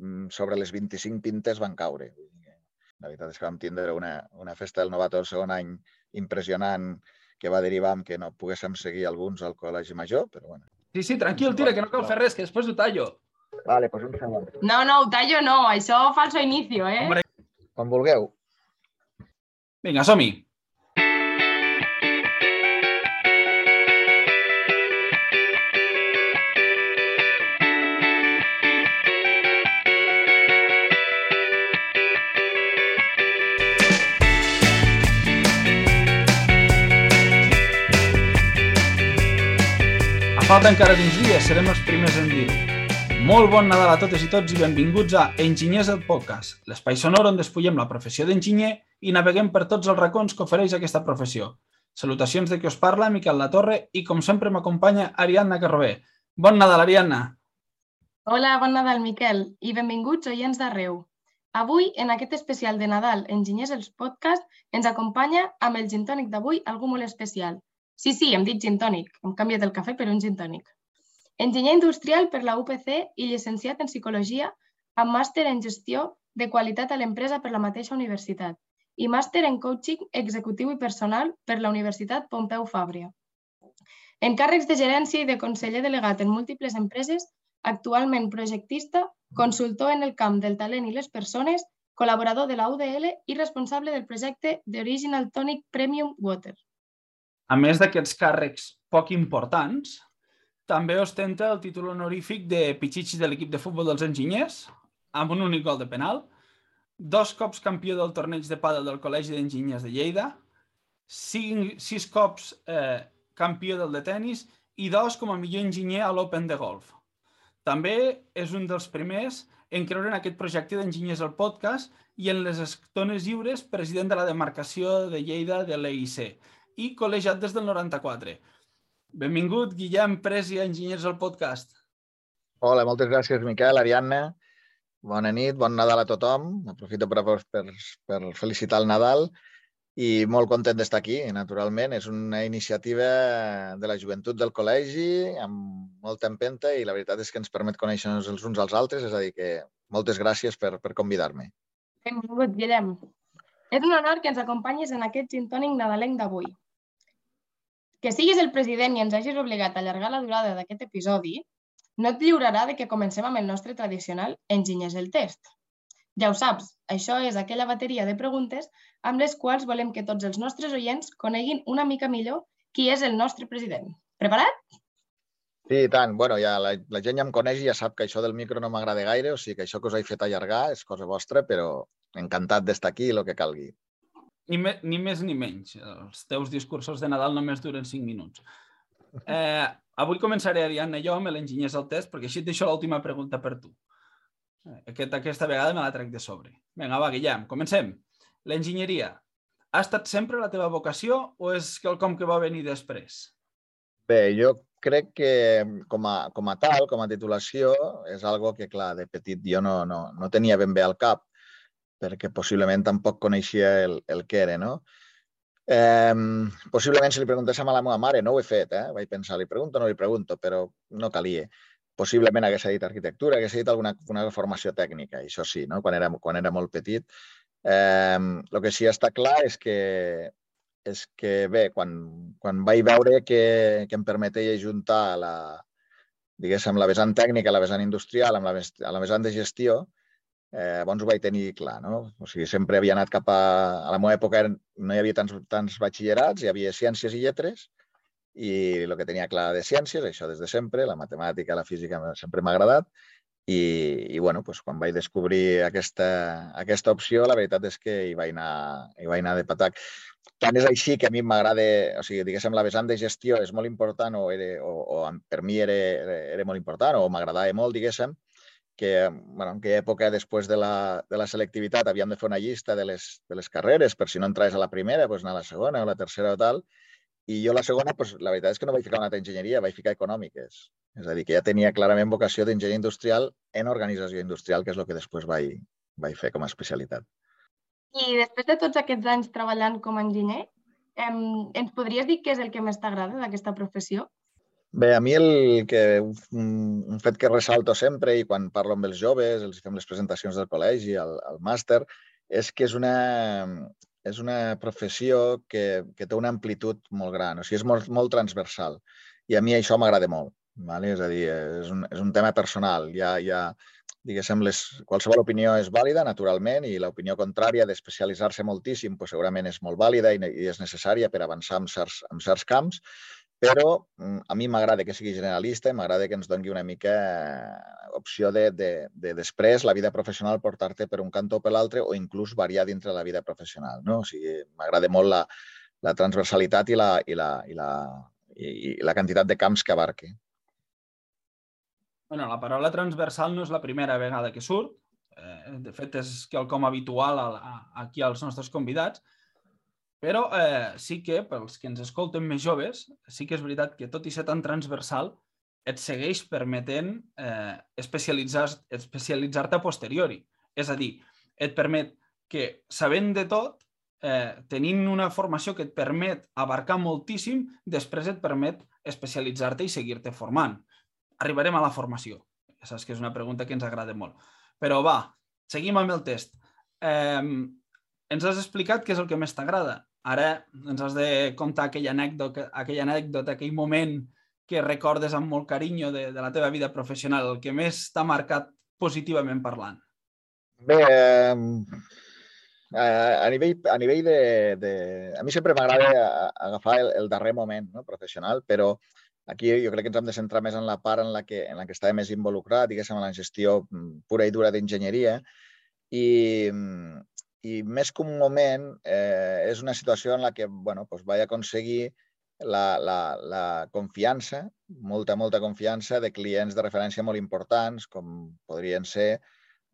mm, sobre les 25 pintes van caure. La veritat és que vam tindre una, una festa del novato del segon any impressionant que va derivar en que no poguéssim seguir alguns al col·legi major, però bueno. Sí, sí, tranquil, tira, que no cal fer res, que després ho tallo. Vale, pues un segon. No, no, ho tallo no, això falso inicio, eh? Hombre. Quan vulgueu. Vinga, som-hi. Falta encara d'uns dies, serem els primers en dir-ho. Molt bon Nadal a totes i tots i benvinguts a Enginyers del Podcast, l'espai sonor on despullem la professió d'enginyer i naveguem per tots els racons que ofereix aquesta professió. Salutacions de qui us parla, Miquel Latorre, i com sempre m'acompanya Ariadna Carrobé. Bon Nadal, Ariadna! Hola, bon Nadal, Miquel, i benvinguts oients d'arreu. Avui, en aquest especial de Nadal Enginyers els Podcast, ens acompanya amb el gin tònic d'avui algú molt especial. Sí, sí, hem dit gin tònic, hem canviat el cafè per un gin tònic. Enginyer industrial per la UPC i llicenciat en Psicologia amb màster en Gestió de Qualitat a l'Empresa per la mateixa universitat i màster en Coaching Executiu i Personal per la Universitat Pompeu Fàbria. En càrrecs de gerència i de conseller delegat en múltiples empreses, actualment projectista, consultor en el camp del talent i les persones, col·laborador de la UDL i responsable del projecte The Original Tonic Premium Water. A més d'aquests càrrecs poc importants, també ostenta el títol honorífic de Pichichi de l'equip de futbol dels enginyers, amb un únic gol de penal, dos cops campió del torneig de pàdel del Col·legi d'Enginyers de Lleida, cinc, sis cops eh, campió del de tennis i dos com a millor enginyer a l'Open de golf. També és un dels primers en creure en aquest projecte d'enginyers al podcast i en les estones lliures president de la demarcació de Lleida de l'EIC i col·legiat des del 94. Benvingut, Guillem Presi, Enginyers al podcast. Hola, moltes gràcies, Miquel, Ariadna. Bona nit, bon Nadal a tothom. Aprofito per, per, per felicitar el Nadal i molt content d'estar aquí, naturalment. És una iniciativa de la joventut del col·legi amb molta empenta i la veritat és que ens permet conèixer-nos els uns als altres, és a dir, que moltes gràcies per, per convidar-me. Benvingut, Guillem. És un honor que ens acompanyis en aquest gin tònic nadalenc d'avui. Que siguis el president i ens hagis obligat a allargar la durada d'aquest episodi no et lliurarà de que comencem amb el nostre tradicional Enginyers el test. Ja ho saps, això és aquella bateria de preguntes amb les quals volem que tots els nostres oients coneguin una mica millor qui és el nostre president. Preparat? Sí, i tant. Bueno, ja la, la gent ja em coneix i ja sap que això del micro no m'agrada gaire, o sigui que això que us he fet allargar és cosa vostra, però encantat d'estar aquí i el que calgui. Ni, me, ni més ni menys. Els teus discursos de Nadal només duren 5 minuts. Eh, avui començaré, Ariadna, jo amb l'enginyers al test, perquè així et deixo l'última pregunta per tu. Eh, Aquest, aquesta vegada me la trec de sobre. Vinga, va, Guillem, comencem. L'enginyeria, ha estat sempre la teva vocació o és quelcom que va venir després? Bé, jo crec que com a, com a tal, com a titulació, és algo que, clar, de petit jo no, no, no tenia ben bé al cap, perquè possiblement tampoc coneixia el, el que era, no? Eh, possiblement si li preguntéssim a la meva mare, no ho he fet, eh? vaig pensar, li pregunto o no li pregunto, però no calia. Possiblement hagués dit arquitectura, hagués dit alguna una formació tècnica, això sí, no? quan, era, quan era molt petit. Eh, el que sí està clar és que, és que bé, quan, quan vaig veure que, que em permetia juntar la, diguéssim, la vessant tècnica, la vessant industrial, amb la, la vessant de gestió, eh, llavors ho vaig tenir clar, no? O sigui, sempre havia anat cap a... A la meva època no hi havia tants, tants batxillerats, hi havia ciències i lletres, i el que tenia clar de ciències, això des de sempre, la matemàtica, la física sempre m'ha agradat, i, i bueno, doncs, quan vaig descobrir aquesta, aquesta opció, la veritat és que hi vaig anar, hi vaig anar de patac. Tant és així que a mi m'agrada, o sigui, diguéssim, la vessant de gestió és molt important o, era, o, o per mi era, era, molt important o m'agradava molt, diguéssim, que bueno, en aquella època, després de la, de la selectivitat, havíem de fer una llista de les, de les carreres, per si no entraves a la primera, doncs anar a la segona o la tercera o tal. I jo la segona, doncs, la veritat és que no vaig ficar una altra enginyeria, vaig ficar econòmiques. És a dir, que ja tenia clarament vocació d'enginyer industrial en organització industrial, que és el que després vaig, vaig fer com a especialitat. I després de tots aquests anys treballant com a enginyer, em, ens podries dir què és el que més t'agrada d'aquesta professió? Bé, a mi el que, un, fet que ressalto sempre i quan parlo amb els joves, els fem les presentacions del col·legi, al, al màster, és que és una, és una professió que, que té una amplitud molt gran, o sigui, és molt, molt transversal. I a mi això m'agrada molt. Vale? És a dir, és un, és un tema personal. Hi ha, hi ha, diguéssim, les, qualsevol opinió és vàlida, naturalment, i l'opinió contrària d'especialitzar-se moltíssim pues, segurament és molt vàlida i, i és necessària per avançar en certs, en certs camps, però mm, a mi m'agrada que sigui generalista i m'agrada que ens doni una mica eh, opció de, de, de després la vida professional portar-te per un cantó o per l'altre o inclús variar dintre la vida professional. No? O sigui, m'agrada molt la, la transversalitat i la, i, la, i, la, i, i la quantitat de camps que abarqui. Bueno, la paraula transversal no és la primera vegada que surt. Eh, de fet, és quelcom habitual a, a, aquí als nostres convidats, però eh, sí que, pels que ens escolten més joves, sí que és veritat que tot i ser tan transversal, et segueix permetent eh, especialitzar-te especialitzar a posteriori. És a dir, et permet que, sabent de tot, eh, tenint una formació que et permet abarcar moltíssim, després et permet especialitzar-te i seguir-te formant. Arribarem a la formació. Ja saps que és una pregunta que ens agrada molt. Però va, seguim amb el test. Eh, ens has explicat què és el que més t'agrada. Ara ens has de contar aquella anècdota, aquella anècdota, aquell moment que recordes amb molt carinyo de, de la teva vida professional, el que més t'ha marcat positivament parlant. Bé, eh, a, nivell, a nivell de, de... A mi sempre m'agrada agafar el, el darrer moment no? professional, però aquí jo crec que ens hem de centrar més en la part en la que, en la que estava més involucrat, diguéssim, en la gestió pura i dura d'enginyeria. I, i més que un moment, eh, és una situació en la que bueno, pues vaig aconseguir la, la, la confiança, molta, molta confiança de clients de referència molt importants, com podrien ser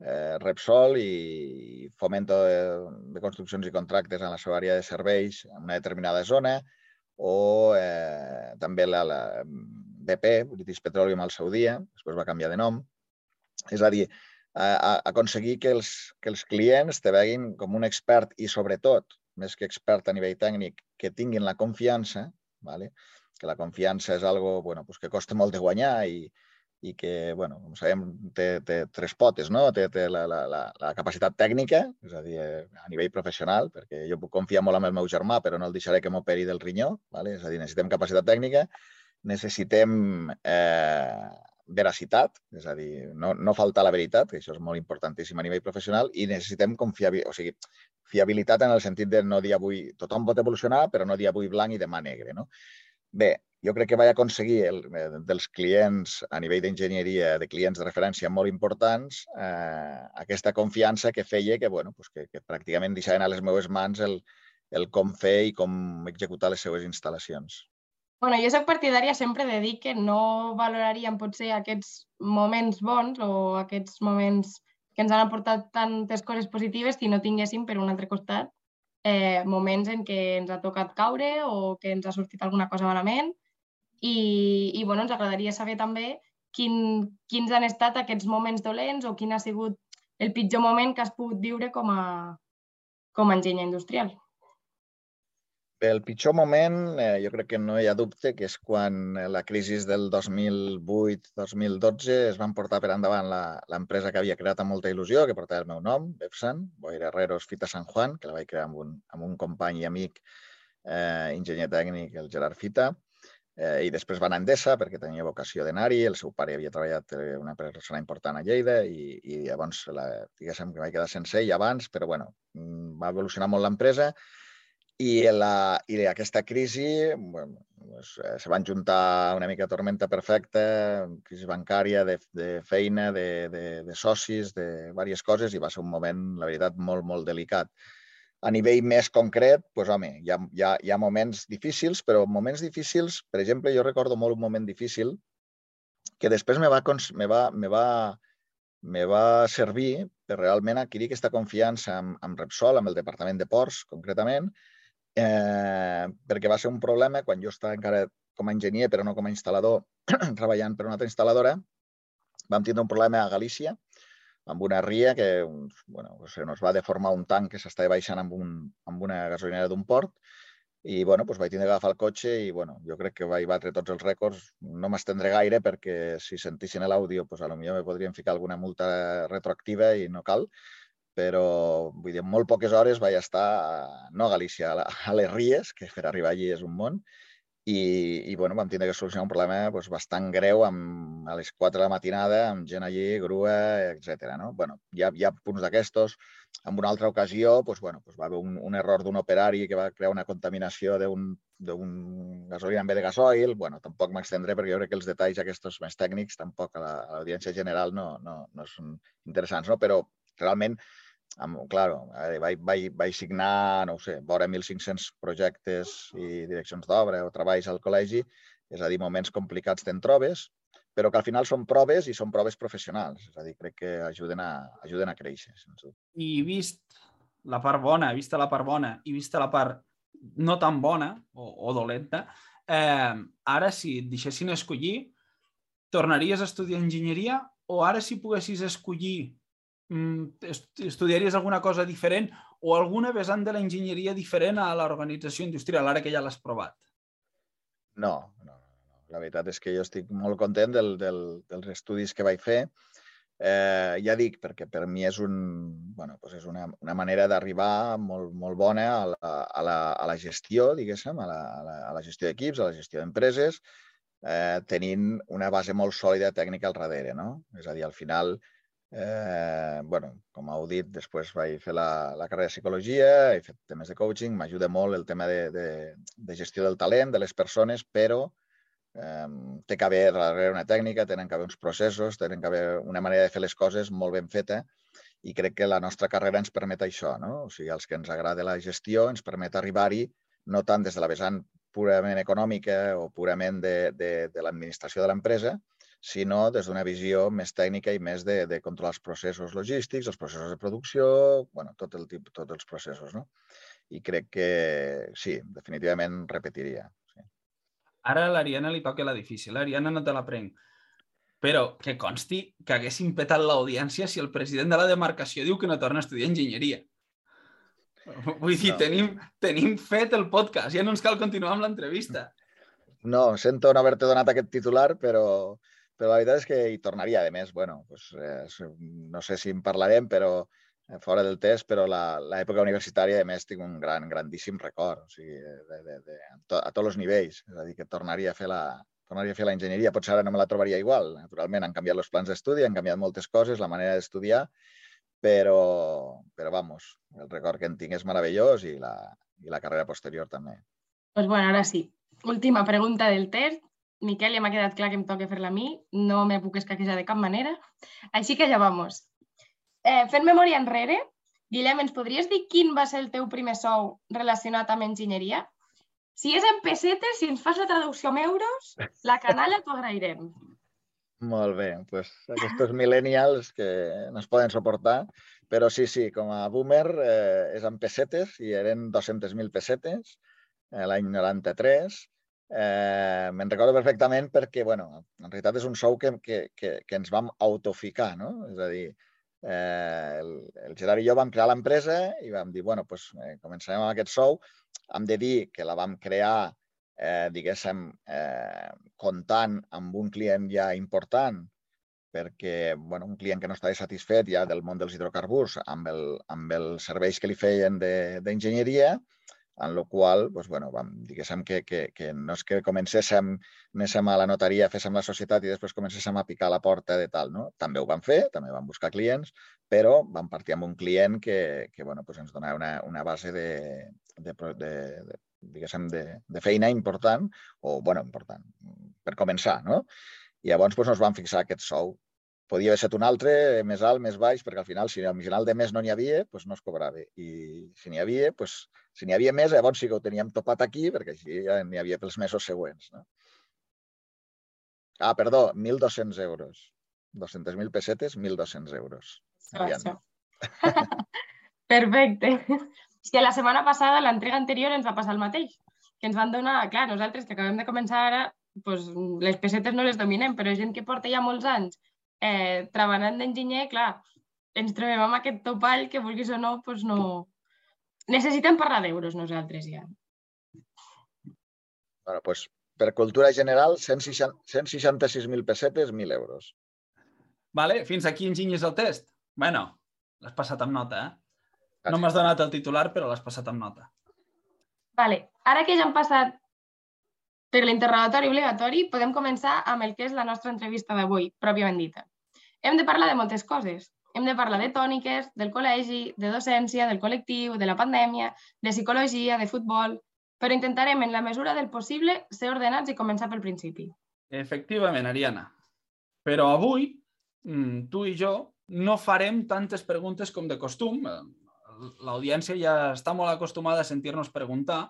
eh, Repsol i Fomento de, de Construccions i Contractes en la seva àrea de serveis en una determinada zona, o eh, també la, la BP, British Petroleum al seu dia, després va canviar de nom. És a dir, a, aconseguir que els, que els clients te veguin com un expert i, sobretot, més que expert a nivell tècnic, que tinguin la confiança, ¿vale? que la confiança és algo bueno, pues que costa molt de guanyar i, i que, bueno, com sabem, té, té tres potes, no? Té, té la, la, la, la capacitat tècnica, és a dir, a nivell professional, perquè jo puc confiar molt en el meu germà, però no el deixaré que m'operi del rinyó, ¿vale? és a dir, necessitem capacitat tècnica, necessitem eh, veracitat, és a dir, no, no faltar la veritat, que això és molt importantíssim a nivell professional, i necessitem confiabilitat, o sigui, fiabilitat en el sentit de no dir avui tothom pot evolucionar, però no dir avui blanc i demà negre. No? Bé, jo crec que vaig aconseguir el, eh, dels clients a nivell d'enginyeria, de clients de referència molt importants, eh, aquesta confiança que feia que, bueno, pues que, que pràcticament deixaven a les meves mans el, el com fer i com executar les seues instal·lacions. Bueno, jo sóc partidària sempre de dir que no valoraríem potser aquests moments bons o aquests moments que ens han aportat tantes coses positives si no tinguéssim, per un altre costat, eh, moments en què ens ha tocat caure o que ens ha sortit alguna cosa malament. I, i bueno, ens agradaria saber també quin, quins han estat aquests moments dolents o quin ha sigut el pitjor moment que has pogut viure com a, com a enginyer industrial. Bé, el pitjor moment, eh, jo crec que no hi ha dubte, que és quan eh, la crisi del 2008-2012 es van portar per endavant l'empresa que havia creat amb molta il·lusió, que portava el meu nom, Bepsan, Boira Herreros Fita San Juan, que la vaig crear amb un, amb un company i amic eh, enginyer tècnic, el Gerard Fita, eh, i després va anar a Endesa perquè tenia vocació d'anar-hi, el seu pare havia treballat eh, una persona important a Lleida i, i llavors la, diguéssim que vaig quedar sense ell abans, però bueno, mm, va evolucionar molt l'empresa i, la, i aquesta crisi bueno, eh, se van juntar una mica tormenta perfecta, crisi bancària, de, de feina, de, de, de socis, de diverses coses, i va ser un moment, la veritat, molt, molt delicat. A nivell més concret, pues, home, hi ha, hi, ha, hi ha moments difícils, però moments difícils, per exemple, jo recordo molt un moment difícil que després me va, me va, me va, me va servir per realment adquirir aquesta confiança amb, amb Repsol, amb el Departament de Ports, concretament, eh, perquè va ser un problema quan jo estava encara com a enginyer, però no com a instal·lador, treballant per una altra instal·ladora, vam tindre un problema a Galícia, amb una ria que bueno, o sigui, nos va deformar un tanc que s'estava baixant amb, un, amb una gasolinera d'un port i bueno, doncs vaig tindre que agafar el cotxe i bueno, jo crec que vaig batre tots els rècords. No m'estendré gaire perquè si sentissin l'àudio doncs a lo millor me podrien ficar alguna multa retroactiva i no cal, però vull dir, en molt poques hores vaig estar, no a Galícia, a, a les Ries, que per arribar allí és un món, i, i bueno, vam tindre que solucionar un problema doncs, bastant greu amb, a les 4 de la matinada, amb gent allí, grua, etc. No? Bueno, hi, ha, hi ha punts d'aquestos. En una altra ocasió doncs, bueno, doncs va haver un, un error d'un operari que va crear una contaminació d'un gasolina en vez de gasoil. Bueno, tampoc m'extendré perquè jo crec que els detalls aquests més tècnics tampoc a l'audiència general no, no, no són interessants, no? però realment amb, claro, eh, vaig, vaig, vaig signar, no ho sé, vora 1.500 projectes i direccions d'obra o treballs al col·legi, és a dir, moments complicats te'n trobes, però que al final són proves i són proves professionals. És a dir, crec que ajuden a, ajuden a créixer. I vist la part bona, vista la part bona i vista la part no tan bona o, o dolenta, eh, ara si et deixessin escollir, tornaries a estudiar enginyeria o ara si poguessis escollir estudiaries alguna cosa diferent o alguna vessant de l'enginyeria diferent a l'organització industrial, ara que ja l'has provat? No, no, no. La veritat és que jo estic molt content del, del, dels estudis que vaig fer. Eh, ja dic, perquè per mi és, un, bueno, doncs és una, una manera d'arribar molt, molt bona a la, a, la, a la gestió, diguéssim, a la, a la, a la gestió d'equips, a la gestió d'empreses, eh, tenint una base molt sòlida tècnica al darrere. No? És a dir, al final, Eh, bueno, com heu dit, després vaig fer la, la carrera de psicologia, he fet temes de coaching, m'ajuda molt el tema de, de, de gestió del talent, de les persones, però eh, té que haver darrere una tècnica, tenen que haver uns processos, tenen que haver una manera de fer les coses molt ben feta i crec que la nostra carrera ens permet això, no? O sigui, els que ens agrada la gestió ens permet arribar-hi no tant des de la vessant purament econòmica o purament de, de, de l'administració de l'empresa, sinó des d'una visió més tècnica i més de, de controlar els processos logístics, els processos de producció, bueno, tot el tipus, tots els processos. No? I crec que sí, definitivament repetiria. Sí. Ara a l'Ariana li toca la difícil. L'Ariana no te la prenc. Però que consti que haguessin petat l'audiència si el president de la demarcació diu que no torna a estudiar enginyeria. Vull dir, no. tenim, tenim fet el podcast, ja no ens cal continuar amb l'entrevista. No, sento no haver-te donat aquest titular, però, però la veritat és que hi tornaria. A més, bueno, pues, eh, no sé si en parlarem, però eh, fora del test, però l'època universitària, a més, tinc un gran, grandíssim record, o sigui, de, de, de, a tots els nivells. És a dir, que tornaria a fer la, tornaria a fer la enginyeria. Potser ara no me la trobaria igual. Naturalment, han canviat els plans d'estudi, han canviat moltes coses, la manera d'estudiar, però, però, vamos, el record que en tinc és meravellós i la, i la carrera posterior també. Pues bueno, ara sí. Última pregunta del test. Miquel, ja m'ha quedat clar que em toca fer-la a mi, no me puc escaquejar de cap manera. Així que ja vamos. Eh, fent memòria enrere, Guillem, ens podries dir quin va ser el teu primer sou relacionat amb enginyeria? Si és en pessetes, si ens fas la traducció en euros, la canalla t'ho agrairem. Molt bé, doncs aquests millennials que no es poden suportar, però sí, sí, com a boomer eh, és en pessetes i eren 200.000 pessetes eh, l'any 93 Eh, Me'n recordo perfectament perquè, bueno, en realitat és un sou que, que, que, que ens vam autoficar, no? És a dir, eh, el, el Gerard i jo vam crear l'empresa i vam dir, bueno, pues, eh, començarem amb aquest sou. Hem de dir que la vam crear, eh, diguéssim, eh, comptant amb un client ja important, perquè bueno, un client que no estava satisfet ja del món dels hidrocarburs amb, el, amb els serveis que li feien d'enginyeria, en la qual doncs, bueno, vam, diguéssim que, que, que no és que comencéssim, anéssim a la notaria, féssim la societat i després comencéssim a picar la porta de tal. No? També ho vam fer, també vam buscar clients, però vam partir amb un client que, que bueno, doncs ens donava una, una base de, de, de, de, diguéssim, de, de feina important, o bueno, important, per començar. No? I llavors doncs, ens vam fixar aquest sou podia haver estat un altre, més alt, més baix, perquè al final, si al final de més no n'hi havia, doncs no es cobrava. I si n'hi havia, doncs, si n'hi havia més, llavors sí que ho teníem topat aquí, perquè així ja n'hi havia pels mesos següents. No? Ah, perdó, 1.200 euros. 200.000 pessetes, 1.200 euros. Perfecte. És que la setmana passada, l'entrega anterior, ens va passar el mateix. Que ens van donar, clar, nosaltres que acabem de començar ara, doncs, les pessetes no les dominem, però gent que porta ja molts anys eh, treballant d'enginyer, clar, ens trobem amb aquest topall que vulguis o no, doncs no... Necessitem parlar d'euros nosaltres ja. Bueno, pues, per cultura general, 166.000 pessetes, 1.000 euros. Vale, fins aquí enginyes el test. Bueno, l'has passat amb nota, eh? No m'has donat el titular, però l'has passat amb nota. Vale. Ara que ja hem passat per l'interrogatori obligatori, podem començar amb el que és la nostra entrevista d'avui, pròpiament dita. Hem de parlar de moltes coses. Hem de parlar de tòniques, del col·legi, de docència, del col·lectiu, de la pandèmia, de psicologia, de futbol... Però intentarem, en la mesura del possible, ser ordenats i començar pel principi. Efectivament, Ariana. Però avui, mm, tu i jo no farem tantes preguntes com de costum. L'audiència ja està molt acostumada a sentir-nos preguntar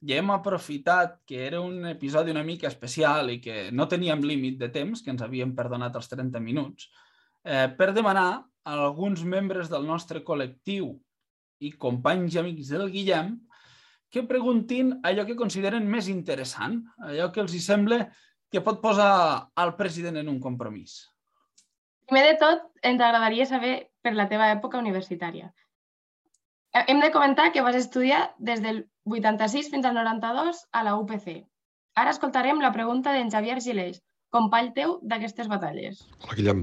i hem aprofitat que era un episodi una mica especial i que no teníem límit de temps, que ens havíem perdonat els 30 minuts, eh, per demanar a alguns membres del nostre col·lectiu i companys i amics del Guillem que preguntin allò que consideren més interessant, allò que els hi sembla que pot posar al president en un compromís. Primer de tot, ens agradaria saber per la teva època universitària. Hem de comentar que vas estudiar des del 86 fins al 92 a la UPC. Ara escoltarem la pregunta d'en Xavier Gileix, company teu d'aquestes batalles. Hola, Guillem.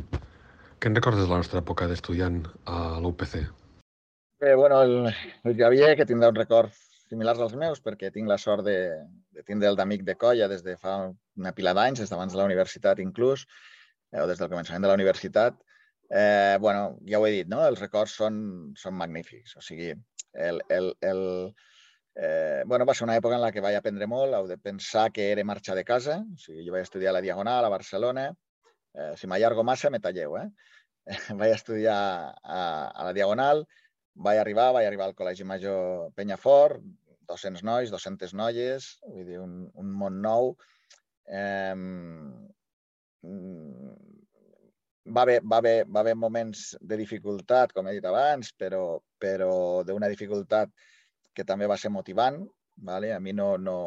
Què en recordes de la nostra època d'estudiant a la UPC? Eh, bueno, el, el Xavier, que tindrà un record similars als meus, perquè tinc la sort de, de tindre'l d'amic de colla des de fa una pila d'anys, des d'abans de la universitat inclús, eh, o des del començament de la universitat, eh, bueno, ja ho he dit, no? els records són, són magnífics. O sigui, el, el, el, eh, bueno, va ser una època en la que vaig aprendre molt, heu de pensar que era marxar de casa. O sigui, jo vaig estudiar a la Diagonal, a Barcelona. Eh, si m'allargo massa, me talleu. Eh? vaig estudiar a, a la Diagonal, vaig arribar, vaig arribar al Col·legi Major Penyafort, 200 nois, 200 noies, vull dir, un, un món nou. Eh, va haver, va, haver, va haver moments de dificultat, com he dit abans, però, però d'una dificultat que també va ser motivant. Vale? A mi no, no,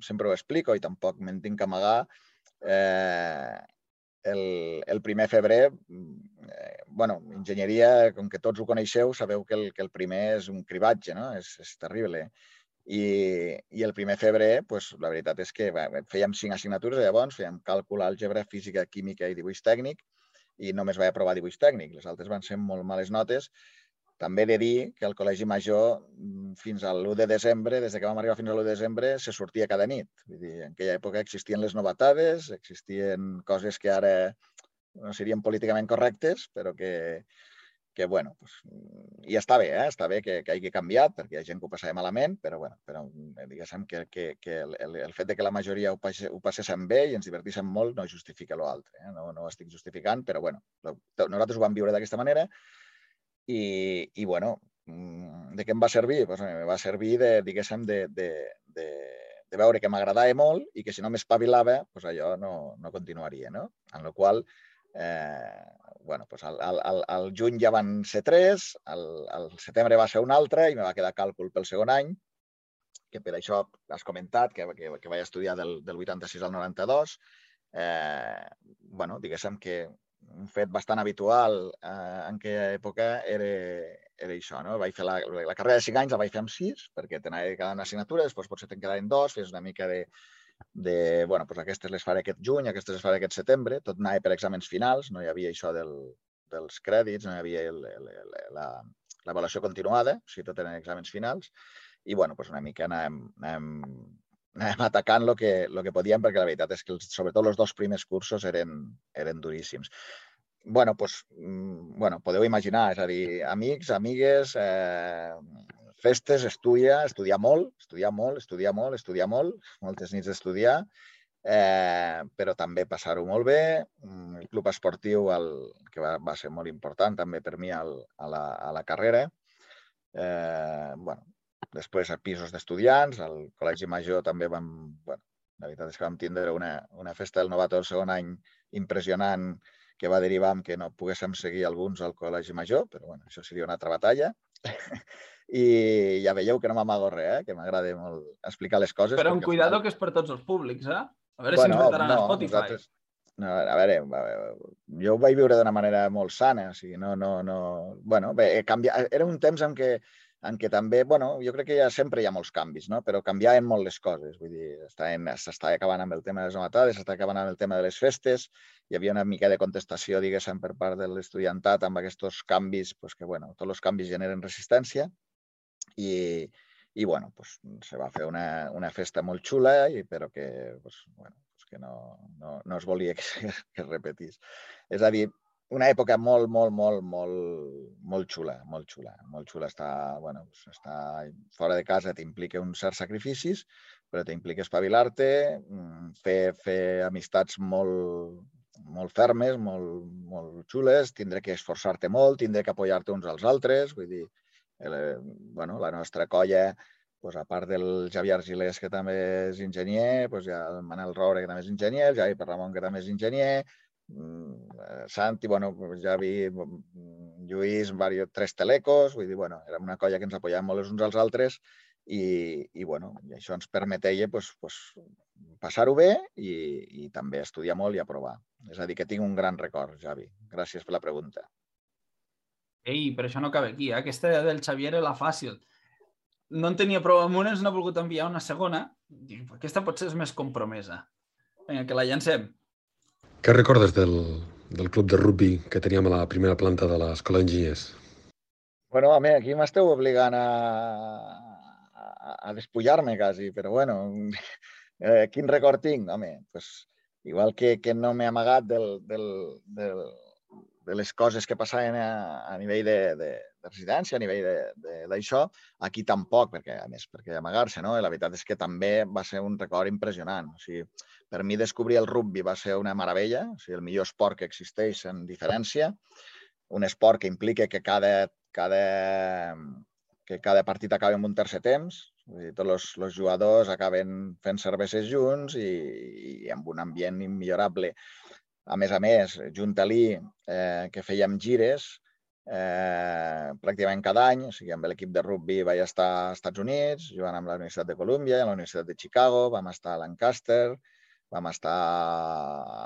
sempre ho explico i tampoc me'n tinc que amagar. Eh, el, el primer febrer, eh, bueno, enginyeria, com que tots ho coneixeu, sabeu que el, que el primer és un cribatge, no? És, és terrible. I, I el primer febrer, pues, la veritat és que bé, fèiem cinc assignatures, llavors fèiem càlcul, àlgebra, física, química i dibuix tècnic, i només vaig aprovar dibuix tècnic. Les altres van ser molt males notes. També he de dir que el Col·legi Major, mm, fins a l'1 de desembre, des que vam arribar fins a l'1 de desembre, se sortia cada nit. Vull dir, en aquella època existien les novetades, existien coses que ara no serien políticament correctes, però que, que bueno, pues, i està bé, eh? està bé que, que hagi canviat, perquè hi ha gent que ho passava malament, però, bueno, però eh, diguéssim que, que, que el, el, fet de que la majoria ho, passe, ho passéssim bé i ens divertíssim molt no justifica l'altre. Eh? No, no ho estic justificant, però bueno, nosaltres ho vam viure d'aquesta manera i, i bueno, mm, de què em va servir? Pues, em va servir de, diguéssim, de, de, de, de veure que m'agradava molt i que si no m'espavilava, pues allò no, no continuaria. No? En la qual Eh, bueno, pues al, al, al juny ja van ser tres, al, al setembre va ser un altre i me va quedar càlcul pel segon any, que per això has comentat que, que, que vaig estudiar del, del 86 al 92. Eh, bueno, diguéssim que un fet bastant habitual eh, en aquella època era, era això. No? Vaig fer la, la carrera de 5 anys, la vaig fer amb 6, perquè t'anava quedant una assignatura, després potser te'n quedaven dos, fes una mica de, de, bueno, pues aquestes les faré aquest juny, aquestes les faré aquest setembre, tot anava per exàmens finals, no hi havia això del, dels crèdits, no hi havia l'avaluació continuada, o sigui, tot eren exàmens finals, i bueno, pues una mica anàvem, anàvem, anàvem atacant el que, lo que podíem, perquè la veritat és que els, sobretot els dos primers cursos eren, eren duríssims. bueno, mm, bueno, podeu imaginar, és a dir, amics, amigues, eh, festes, estudia, estudiar molt, estudiar molt, estudiar molt, estudiar molt, moltes nits d'estudiar, eh, però també passar-ho molt bé. Mm, el club esportiu, el, que va, va ser molt important també per mi al, a, la, a la carrera. Eh, bueno, després a pisos d'estudiants, al Col·legi Major també vam... Bueno, la veritat és que vam tindre una, una festa del novato del segon any impressionant que va derivar en que no poguéssim seguir alguns al Col·legi Major, però bueno, això seria una altra batalla. I ja veieu que no m'amago res, eh? que m'agrada molt explicar les coses. Però amb cuidado final... que és per tots els públics, eh? A veure bueno, si ens vetaran no, a Spotify. Nosaltres... No, a veure, a veure, jo ho vaig viure d'una manera molt sana, o sigui, no, no, no... Bueno, bé, canvia... era un temps en què en què també, bueno, jo crec que ja sempre hi ha molts canvis, no? però canviaven molt les coses. Vull dir, s'està acabant amb el tema de les novatades, s'està acabant amb el tema de les festes, hi havia una mica de contestació, diguéssim, per part de l'estudiantat amb aquests canvis, pues que, bueno, tots els canvis generen resistència i, i bueno, pues, se va fer una, una festa molt xula, i, però que, pues, bueno, pues que no, no, no es volia que, que es repetís. És a dir, una època molt, molt, molt, molt, molt xula, molt xula, molt xula. Està, bueno, està fora de casa t'implica uns certs sacrificis, però t'implica espavilar-te, mm, fer, fer amistats molt, molt fermes, molt, molt xules, tindré que esforçar-te molt, tindré que apoyar-te uns als altres, vull dir, el, bueno, la nostra colla, pues, a part del Javier Argilés, que també és enginyer, pues, hi ha el Manel Roure, que també és enginyer, el Javi Perramon, que també és enginyer, Mm, eh, Santi, bueno, ja vi mm, Lluís, varios, tres telecos, vull dir, bueno, era una colla que ens apoyàvem molt els uns als altres i, i, bueno, i això ens permetia pues, pues, passar-ho bé i, i també estudiar molt i aprovar. És a dir, que tinc un gran record, Javi. Gràcies per la pregunta. Ei, però això no cabe aquí, eh? Aquesta del Xavier era la fàcil. No en tenia prou amb una, ens n'ha volgut enviar una segona. Aquesta potser és més compromesa. Vinga, que la llancem. Què recordes del, del club de rugby que teníem a la primera planta de l'escola d'enginyers? Bueno, home, aquí m'esteu obligant a, a, a despullar-me quasi, però bueno, eh, quin record tinc? Home, pues, igual que, que no m'he amagat del, del, del, de les coses que passaven a, a nivell de, de, de residència, a nivell d'això, aquí tampoc, perquè a més, perquè amagar-se, no? I la veritat és que també va ser un record impressionant. O sigui, per mi descobrir el rugby va ser una meravella, o sigui, el millor esport que existeix en diferència, un esport que implica que cada, cada, que cada partit acabi amb un tercer temps, Vull dir, tots els, jugadors acaben fent cerveses junts i, i amb un ambient immillorable. A més a més, junt a l'I, eh, que fèiem gires, eh, pràcticament cada any, o sigui, amb l'equip de rugby vaig estar als Estats Units, jugant amb la Universitat de Colúmbia, a la Universitat de Chicago, vam estar a Lancaster, vam estar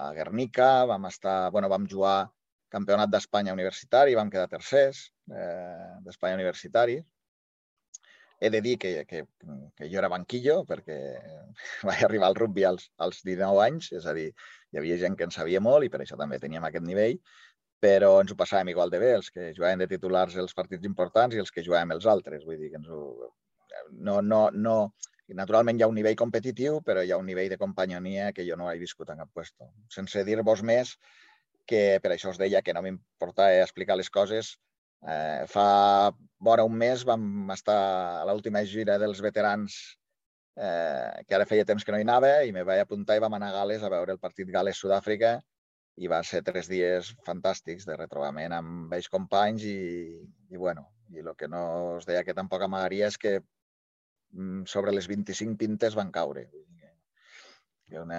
a Guernica, vam estar, bueno, vam jugar campionat d'Espanya universitari, vam quedar tercers eh, d'Espanya universitari. He de dir que, que, que jo era banquillo perquè vaig arribar al rugby als, als 19 anys, és a dir, hi havia gent que en sabia molt i per això també teníem aquest nivell, però ens ho passàvem igual de bé, els que jugaven de titulars els partits importants i els que jugàvem els altres. Vull dir que ens ho... No, no, no... Naturalment hi ha un nivell competitiu, però hi ha un nivell de companyonia que jo no he viscut en cap puesto. Sense dir-vos més que per això us deia que no m'importava explicar les coses. Eh, fa vora un mes vam estar a l'última gira dels veterans eh, que ara feia temps que no hi anava i me vaig apuntar i vam anar a Gales a veure el partit Gales-Sud-àfrica i va ser tres dies fantàstics de retrobament amb vells companys i, i bueno, i el que no us deia que tampoc amagaria és que mm, sobre les 25 pintes van caure. Que una,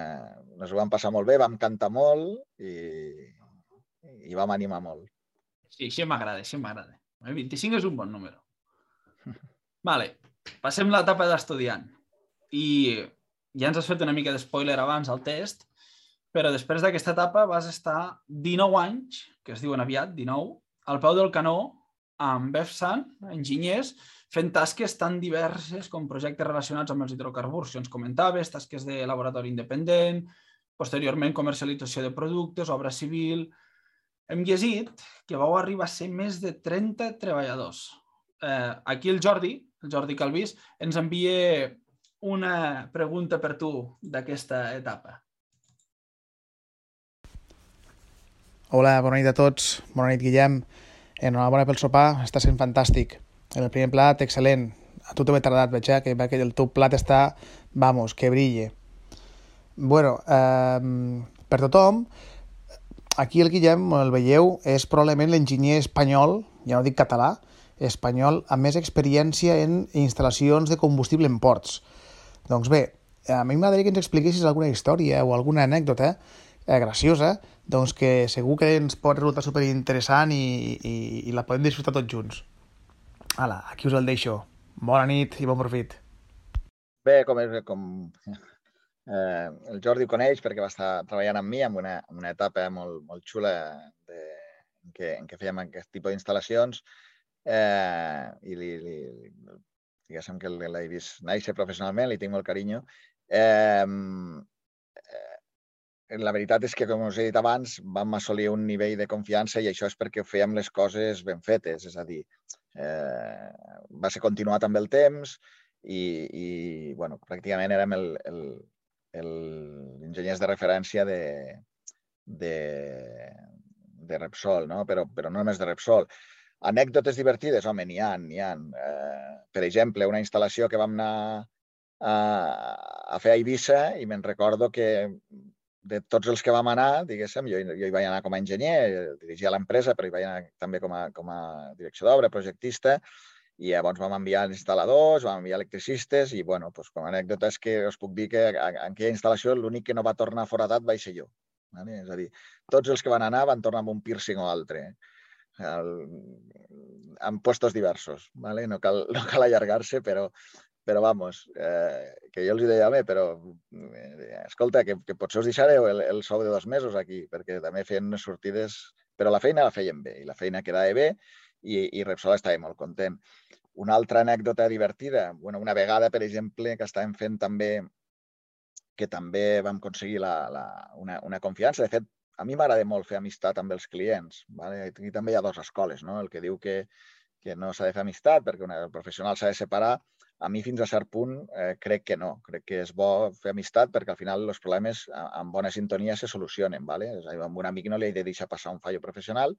ens ho vam passar molt bé, vam cantar molt i, i vam animar molt. Sí, això m'agrada, això m'agrada. 25 és un bon número. Vale, passem l'etapa d'estudiant. I ja ens has fet una mica d'espoiler abans al test, però després d'aquesta etapa vas estar 19 anys, que es diuen aviat, 19, al peu del canó amb BEFSAN, enginyers, fent tasques tan diverses com projectes relacionats amb els hidrocarburs, si ens comentaves, tasques de laboratori independent, posteriorment comercialització de productes, obra civil... Hem llegit que vau arribar a ser més de 30 treballadors. Eh, aquí el Jordi, el Jordi Calvís, ens envia una pregunta per tu d'aquesta etapa. Hola, bona nit a tots. Bona nit, Guillem. Enhorabona pel sopar, està sent fantàstic. En el primer plat, excel·lent. A tu t'ho he tardat, veig, eh? que, que el teu plat està, vamos, que brille. Bueno, eh, per tothom, aquí el Guillem, el veieu, és probablement l'enginyer espanyol, ja no dic català, espanyol amb més experiència en instal·lacions de combustible en ports. Doncs bé, a mi m'agradaria que ens expliquessis alguna història o alguna anècdota eh, graciosa, doncs que segur que ens pot resultar superinteressant i, i, i la podem disfrutar tots junts. Hala, aquí us el deixo. Bona nit i bon profit. Bé, com, és, com eh, el Jordi ho coneix perquè va estar treballant amb mi en una, en una etapa molt, molt xula de, en, què, en què fèiem aquest tipus d'instal·lacions. eh, i li, li, diguéssim que l'he vist néixer professionalment, li tinc molt carinyo. Eh, la veritat és que, com us he dit abans, vam assolir un nivell de confiança i això és perquè fèiem les coses ben fetes. És a dir, eh, va ser continuat amb el temps i, i bueno, pràcticament érem l'enginyers de referència de, de, de Repsol, no? però, però no només de Repsol. Anècdotes divertides, home, n'hi ha, n'hi ha. Eh, per exemple, una instal·lació que vam anar a, a fer a Eivissa i me'n recordo que de tots els que vam anar, diguéssim, jo, jo hi vaig anar com a enginyer, dirigia l'empresa, però hi vaig anar també com a, com a direcció d'obra, projectista, i llavors vam enviar instal·ladors, vam enviar electricistes i, bueno, doncs, com a anècdota és que us puc dir que en aquella instal·lació l'únic que no va tornar foradat va ser jo. Vale? És a dir, tots els que van anar van tornar amb un piercing o altre. Eh? El, en puestos diversos, ¿vale? no cal, no cal allargar-se, però, però vamos, eh, que jo els deia, home, però eh, escolta, que, que potser us deixareu el, el sou de dos mesos aquí, perquè també feien unes sortides, però la feina la feien bé, i la feina quedava bé, i, i Repsol estava molt content. Una altra anècdota divertida, bueno, una vegada, per exemple, que estàvem fent també que també vam aconseguir la, la, una, una confiança. De fet, a mi m'agrada molt fer amistat amb els clients. Vale? Aquí també hi ha dues escoles, no? el que diu que, que no s'ha de fer amistat perquè una, el professional s'ha de separar. A mi, fins a cert punt, eh, crec que no. Crec que és bo fer amistat perquè al final els problemes amb bona sintonia se solucionen. Vale? És a dir, amb un amic no li he de deixar passar un fallo professional,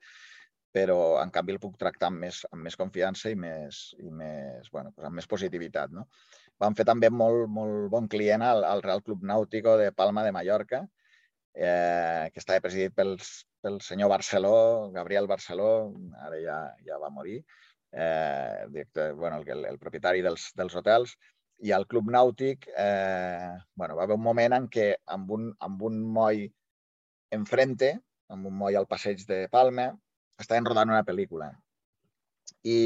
però en canvi el puc tractar amb més, amb més confiança i més, i més, bueno, pues amb més positivitat. No? Vam fer també molt, molt bon client al, al Real Club Nàutico de Palma de Mallorca, eh, que estava presidit pels, pel senyor Barceló, Gabriel Barceló, ara ja, ja va morir, eh, director, bueno, el, el propietari dels, dels hotels, i al Club Nàutic eh, bueno, va haver un moment en què amb un, amb un moll enfrente, amb un moll al passeig de Palma, estaven rodant una pel·lícula. I,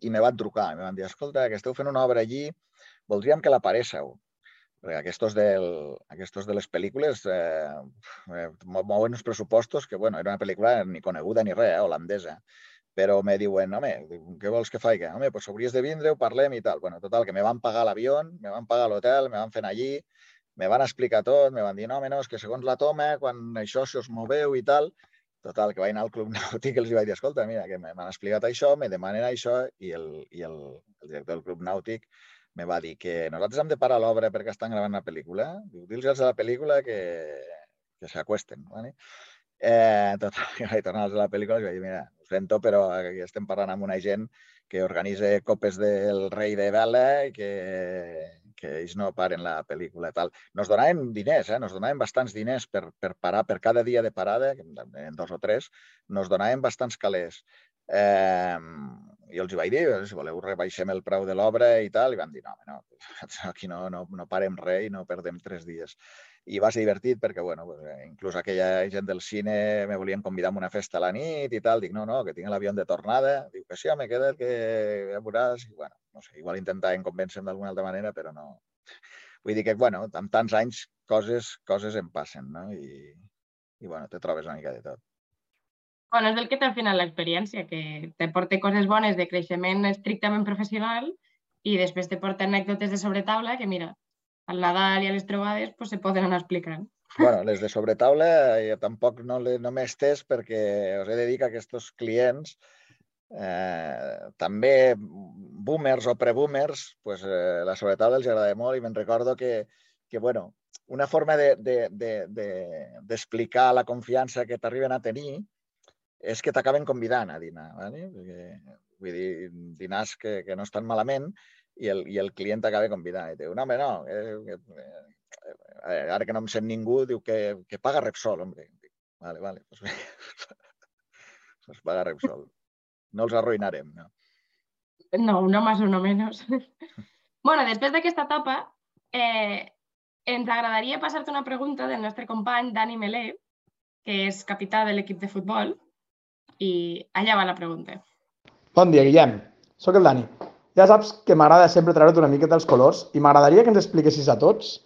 i me van trucar, me van dir, escolta, que esteu fent una obra allí, voldríem que l'aparéssiu perquè aquests, del, aquests de les pel·lícules eh, eh, mouen uns pressupostos que, bueno, era una pel·lícula ni coneguda ni res, eh, holandesa, però me diuen, home, què vols que faig? Home, doncs hauries de vindre, ho parlem i tal. Bueno, total, que me van pagar l'avió, me van pagar l'hotel, me van fer allí, me van explicar tot, me van dir, no, home, no, és que segons la toma, quan això se us moveu i tal, total, que vaig anar al Club Nàutic i els vaig dir, escolta, mira, que m'han explicat això, me demanen això, i el, i el, el director del Club Nàutic me va dir que nosaltres hem de parar l'obra perquè estan gravant una pel·lícula. Diu, dils a la pel·lícula que, que s'acuesten. ¿vale? Eh, tot, vaig tornar a la pel·lícula i vaig dir, mira, ho sento, però aquí estem parlant amb una gent que organitza copes del rei de vela i que, que ells no paren la pel·lícula. Tal. Nos donaven diners, eh? nos donaven bastants diners per, per parar, per cada dia de parada, en dos o tres, nos donaven bastants calés. Eh, i els vaig dir, si voleu rebaixem el preu de l'obra i tal, i van dir, no, no, aquí no, no, no parem res i no perdem tres dies. I va ser divertit perquè, bueno, inclús aquella gent del cine me volien convidar a una festa a la nit i tal, dic, no, no, que tinc l'avió de tornada, diu que sí, home, queda el que ja veuràs, i bueno, no sé, igual intentaven convèncer d'alguna altra manera, però no. Vull dir que, bueno, amb tants anys coses, coses em passen, no? I, i bueno, te trobes una mica de tot. Bueno, és el que té al final l'experiència, que te porta coses bones de creixement estrictament professional i després te porta anècdotes de sobretaula que, mira, al Nadal i a les trobades pues, se poden anar explicant. Bueno, les de sobretaula jo tampoc no, no m'he estès perquè us he de dir que aquests clients eh, també boomers o pre-boomers, pues, eh, la sobretaula els agrada molt i me'n recordo que, que bueno, una forma d'explicar de, de, de, de la confiança que t'arriben a tenir és que t'acaben convidant a dinar. ¿vale? Perquè, vull dir, dinars que, que no estan malament i el, i el client t'acaba convidant. I diu, no, home, no, eh, eh, ara que no em sent ningú, diu que, que paga Repsol, hombre. Dic, vale, vale, pues, pues paga Repsol. No els arruïnarem, no? No, uno más, uno menos. bueno, després d'aquesta etapa, eh, ens agradaria passar-te una pregunta del nostre company Dani Melé, que és capità de l'equip de futbol, i allà va la pregunta. Bon dia, Guillem. Soc el Dani. Ja saps que m'agrada sempre treure't una miqueta els colors i m'agradaria que ens expliquessis a tots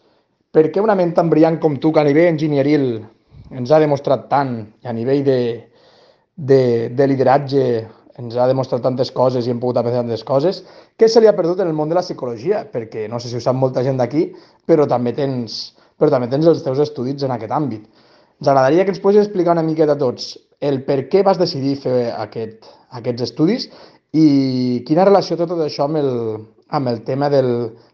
per què una ment tan brillant com tu, que a nivell enginyeril ens ha demostrat tant i a nivell de, de, de lideratge ens ha demostrat tantes coses i hem pogut aprendre tantes coses, què se li ha perdut en el món de la psicologia? Perquè no sé si ho sap molta gent d'aquí, però també tens però també tens els teus estudis en aquest àmbit. Ens agradaria que ens poguessis explicar una miqueta a tots el per què vas decidir fer aquest, aquests estudis i quina relació té tot això amb el, amb el tema del,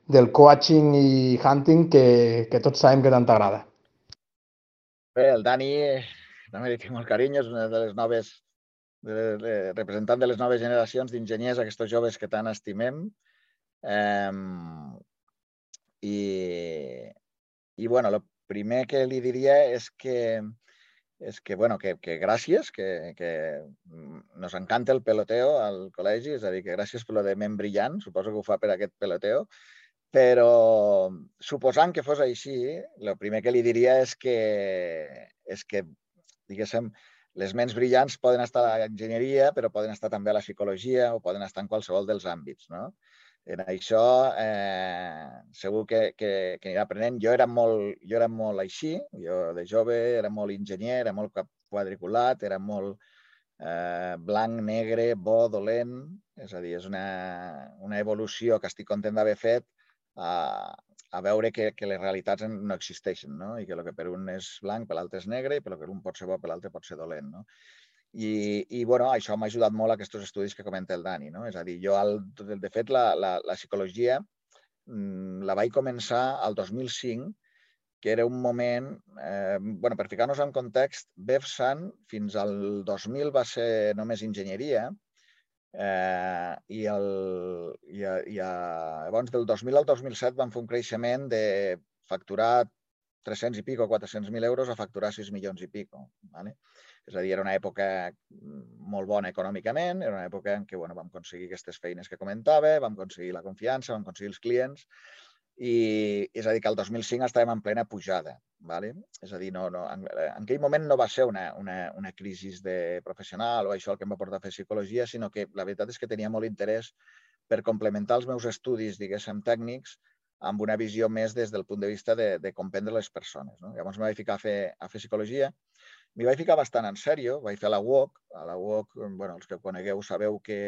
del coaching i hunting que, que tots sabem que tant t'agrada. Bé, el Dani, també li tinc molt carinyo, és una de les noves, de, de, representant de les noves generacions d'enginyers, aquests joves que tant estimem. Eh, i, i bueno, el primer que li diria és que, és que, bueno, que, que gràcies, que, que nos encanta el peloteo al col·legi, és a dir, que gràcies per lo de ment brillant, suposo que ho fa per aquest peloteo, però suposant que fos així, el primer que li diria és que, és que diguéssim, les ments brillants poden estar a l'enginyeria, però poden estar també a la psicologia o poden estar en qualsevol dels àmbits. No? En això eh, segur que, que, que anirà aprenent. Jo era, molt, jo era molt així, jo de jove era molt enginyer, era molt quadriculat, era molt eh, blanc, negre, bo, dolent. És a dir, és una, una evolució que estic content d'haver fet a, a veure que, que les realitats no existeixen, no? i que el que per un és blanc, per l'altre és negre, i per el que un pot ser bo, per l'altre pot ser dolent. No? I, i bueno, això m'ha ajudat molt a aquests estudis que comenta el Dani. No? És a dir, jo, al, de fet, la, la, la psicologia mm, la vaig començar al 2005, que era un moment, eh, bueno, per ficar-nos en context, BEFSAN fins al 2000 va ser només enginyeria, eh, i, el, i, a, i a, llavors del 2000 al 2007 van fer un creixement de facturar 300 i pico, 400.000 euros a facturar 6 milions i pico. ¿vale? És a dir, era una època mm, molt bona econòmicament, era una època en què bueno, vam aconseguir aquestes feines que comentava, vam aconseguir la confiança, vam aconseguir els clients, i és a dir, que el 2005 estàvem en plena pujada. ¿vale? És a dir, no, no, en, en aquell moment no va ser una, una, una crisi de professional o això el que em va portar a fer psicologia, sinó que la veritat és que tenia molt interès per complementar els meus estudis, diguéssim, tècnics, amb una visió més des del punt de vista de, de comprendre les persones. No? Llavors em vaig ficar a fer, a fer psicologia M'hi vaig ficar bastant en sèrio, vaig fer la UOC. A la UOC, bueno, els que conegueu sabeu que,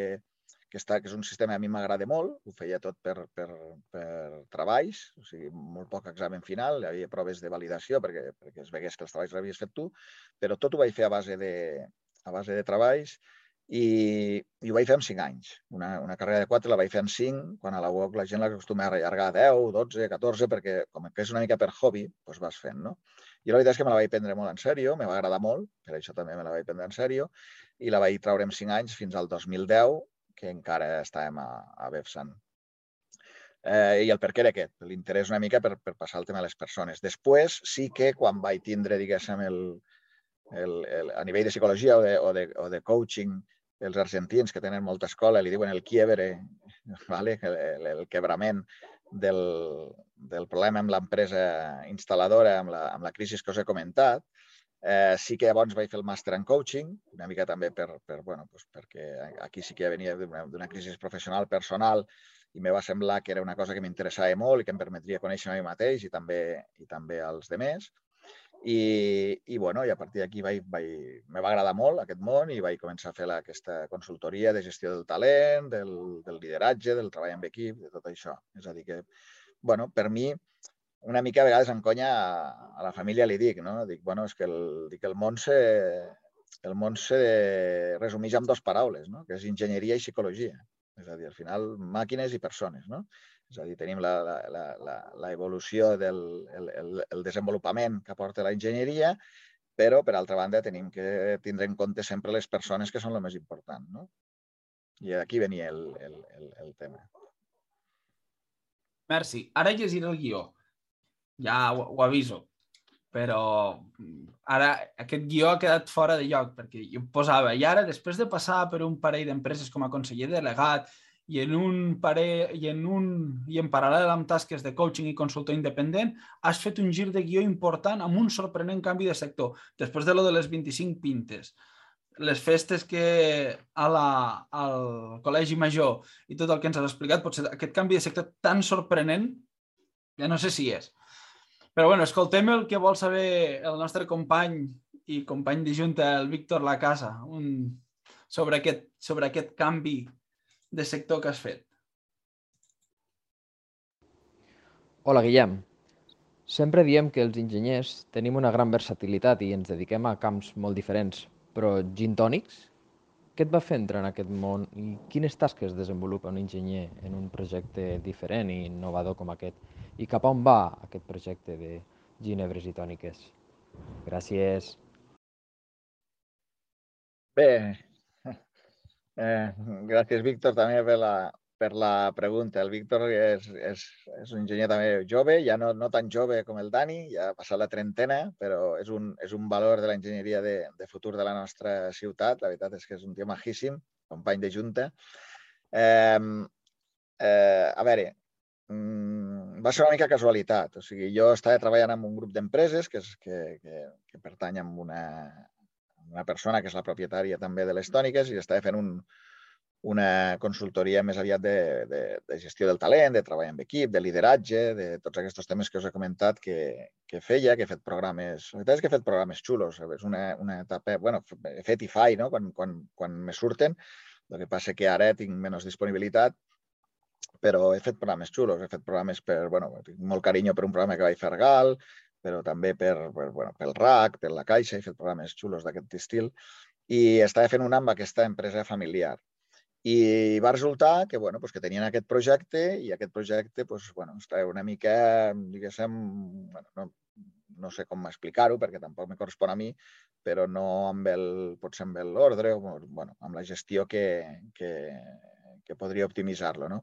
que, està, que és un sistema que a mi m'agrada molt, ho feia tot per, per, per treballs, o sigui, molt poc examen final, hi havia proves de validació perquè, perquè es vegués que els treballs l'havies fet tu, però tot ho vaig fer a base de, a base de treballs i, i ho vaig fer en 5 anys. Una, una carrera de 4 la vaig fer en 5, quan a la UOC la gent l'acostuma a allargar a 10, 12, 14, perquè com que és una mica per hobby, doncs vas fent, no? I la veritat és que me la vaig prendre molt en sèrio, me va agradar molt, per això també me la vaig prendre en sèrio, i la vaig treure en 5 anys fins al 2010, que encara estàvem a, a Befsan. Eh, I el per què era aquest, l'interès una mica per, per passar el tema a les persones. Després sí que quan vaig tindre, diguéssim, el, el, el, a nivell de psicologia o de, o de, o de coaching, els argentins que tenen molta escola li diuen el quiebre, vale? el, el, el quebrament del, del problema amb l'empresa instal·ladora, amb la, amb la crisi que us he comentat, eh, sí que llavors vaig fer el màster en coaching, una mica també per, per, bueno, doncs perquè aquí sí que venia d'una crisi professional, personal, i me va semblar que era una cosa que m'interessava molt i que em permetria conèixer a mi mateix i també, i també als demés. I, i, bueno, i a partir d'aquí vaig, vaig, me va agradar molt aquest món i vaig començar a fer la, aquesta consultoria de gestió del talent, del, del lideratge, del treball en equip, de tot això. És a dir, que, bueno, per mi, una mica a vegades en conya a, a la família li dic, no? Dic, bueno, és que el, dic, el món se, el món se resumeix amb dues paraules, no? que és enginyeria i psicologia. És a dir, al final, màquines i persones. No? És a dir, tenim l'evolució del el, el, el desenvolupament que aporta la enginyeria, però, per altra banda, tenim que tindre en compte sempre les persones que són el més important. No? I aquí venia el, el, el, el tema. Merci. Ara llegiré el guió. Ja ho, ho aviso. Però ara aquest guió ha quedat fora de lloc perquè jo posava i ara, després de passar per un parell d'empreses com a conseller delegat i en un pare, i en un i en paral·lel amb tasques de coaching i consultor independent, has fet un gir de guió important amb un sorprenent canvi de sector. Després de lo de les 25 pintes, les festes que a la, al Col·legi Major i tot el que ens has explicat, potser aquest canvi de sector tan sorprenent, ja no sé si és. Però bueno, escoltem el que vol saber el nostre company i company de junta, el Víctor Lacasa, un sobre aquest, sobre aquest canvi de sector que has fet. Hola, Guillem. Sempre diem que els enginyers tenim una gran versatilitat i ens dediquem a camps molt diferents, però gin tònics? Què et va fer entrar en aquest món i quines tasques desenvolupa un enginyer en un projecte diferent i innovador com aquest? I cap a on va aquest projecte de ginebres i tòniques? Gràcies. Bé, eh, gràcies, Víctor, també per la, per la pregunta. El Víctor és, és, és un enginyer també jove, ja no, no tan jove com el Dani, ja ha passat la trentena, però és un, és un valor de l'enginyeria de, de futur de la nostra ciutat. La veritat és que és un tio majíssim, company de junta. Eh, eh, a veure, mm, va ser una mica casualitat. O sigui, jo estava treballant amb un grup d'empreses que, és, que, que, que pertany a una, una persona que és la propietària també de les tòniques i estava fent un, una consultoria més aviat de, de, de gestió del talent, de treball amb equip, de lideratge, de tots aquests temes que us he comentat que, que feia, que he fet programes... La veritat és que he fet programes xulos. És una, una etapa... bueno, he fet i fai, no?, quan, quan, quan me surten. El que passa que ara tinc menys disponibilitat, però he fet programes xulos. He fet programes per... Bueno, tinc molt carinyo per un programa que vaig fer a Gal, però també per, per, bueno, pel RAC, per la Caixa, he fet programes xulos d'aquest estil i estava fent un amb aquesta empresa familiar. I va resultar que, bueno, pues que tenien aquest projecte i aquest projecte pues, bueno, estava una mica, diguéssim, bueno, no, no sé com explicar-ho perquè tampoc me correspon a mi, però no amb el, potser amb l'ordre o bueno, amb la gestió que, que, que podria optimitzar-lo. No?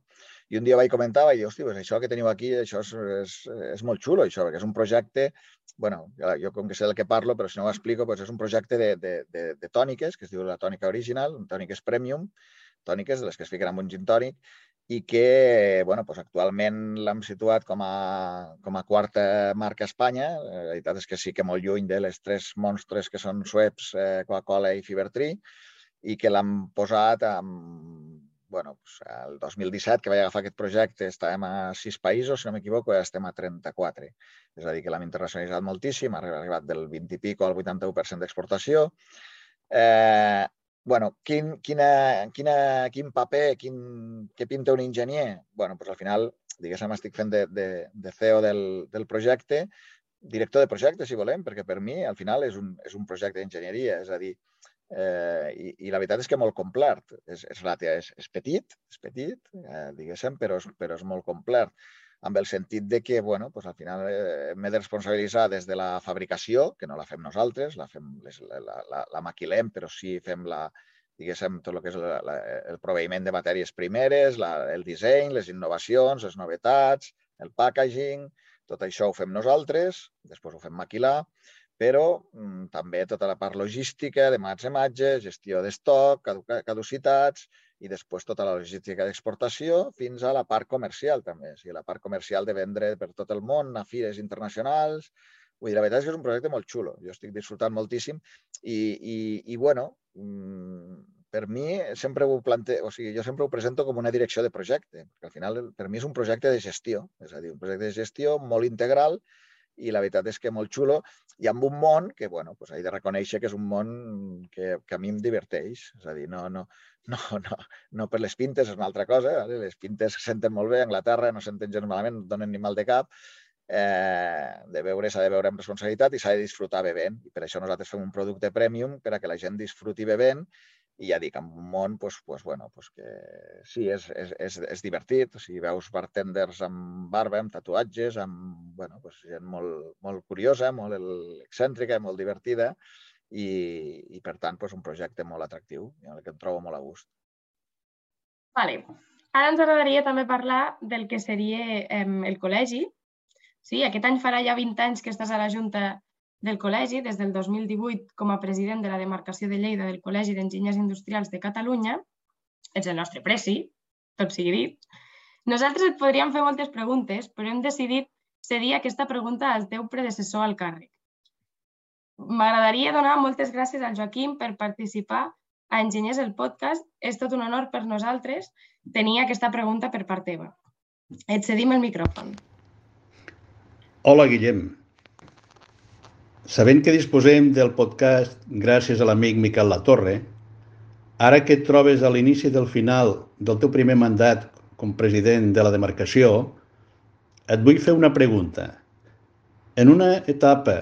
I un dia vaig comentar, vaig dir, hosti, pues això que teniu aquí, això és, és, és molt xulo, això, perquè és un projecte, bueno, jo com que sé del que parlo, però si no ho explico, pues és un projecte de, de, de, de tòniques, que es diu la tònica original, tòniques premium, tòniques, de les que es fiquen en un gin tònic, i que bueno, doncs actualment l'hem situat com a, com a quarta marca a Espanya. La veritat és que sí que molt lluny de les tres monstres que són Schweppes, eh, Coca-Cola i Fibertree, i que l'hem posat amb bueno, pues, el 2017, que vaig agafar aquest projecte, estàvem a sis països, si no m'equivoco, ja estem a 34. És a dir, que l'hem internacionalitzat moltíssim, ha arribat del 20 i pico al 81% d'exportació. Eh, bueno, quin, quina, quina, quin paper, quin, què pinta un enginyer? bueno, pues al final, diguéssim, estic fent de, de, de CEO del, del projecte, director de projecte, si volem, perquè per mi, al final, és un, és un projecte d'enginyeria. És a dir, Eh, i, I la veritat és que molt complet. És, és, és, és petit, és petit, eh, diguéssim, però és, però és molt complet amb el sentit de que, bueno, pues al final eh, m'he de responsabilitzar des de la fabricació, que no la fem nosaltres, la, fem, les, la, la, la maquilem, però sí fem la, diguéssim, tot el que és la, la, el proveïment de matèries primeres, la, el disseny, les innovacions, les novetats, el packaging, tot això ho fem nosaltres, després ho fem maquilar, però mm, també tota la part logística de emmatge, gestió d'estoc, caducitats i després tota la logística d'exportació fins a la part comercial també. O sigui, la part comercial de vendre per tot el món, a fires internacionals. Vull dir, la veritat és que és un projecte molt xulo. Jo estic disfrutant moltíssim i, i, i bueno, mm, per mi sempre ho plante... o sigui, jo sempre ho presento com una direcció de projecte, perquè al final per mi és un projecte de gestió, és a dir, un projecte de gestió molt integral i la veritat és que molt xulo i amb un món que, bueno, pues he de reconèixer que és un món que, que a mi em diverteix. És a dir, no, no, no, no, no per les pintes, és una altra cosa. Vale? Les pintes se senten molt bé, a Anglaterra no senten gens malament, no donen ni mal de cap. Eh, de veure s'ha de veure amb responsabilitat i s'ha de disfrutar bevent. I per això nosaltres fem un producte premium per a que la gent disfruti bevent i ja dic, en un món pues, pues, bueno, pues que sí, és, és, és, és divertit. O sigui, veus bartenders amb barba, amb tatuatges, amb bueno, pues, gent molt, molt curiosa, molt excèntrica, molt divertida i, i per tant, pues, un projecte molt atractiu en el que em trobo molt a gust. Vale. Ara ens agradaria també parlar del que seria eh, el col·legi. Sí, aquest any farà ja 20 anys que estàs a la Junta del Col·legi des del 2018 com a president de la demarcació de Lleida del Col·legi d'Enginyers Industrials de Catalunya. Ets el nostre preci, tot sigui dit. Nosaltres et podríem fer moltes preguntes, però hem decidit cedir aquesta pregunta al teu predecessor al càrrec. M'agradaria donar moltes gràcies al Joaquim per participar a Enginyers el podcast. És tot un honor per nosaltres tenir aquesta pregunta per part teva. Et cedim el micròfon. Hola, Guillem. Sabent que disposem del podcast gràcies a l'amic Miquel Latorre, ara que et trobes a l'inici del final del teu primer mandat com president de la demarcació, et vull fer una pregunta. En una etapa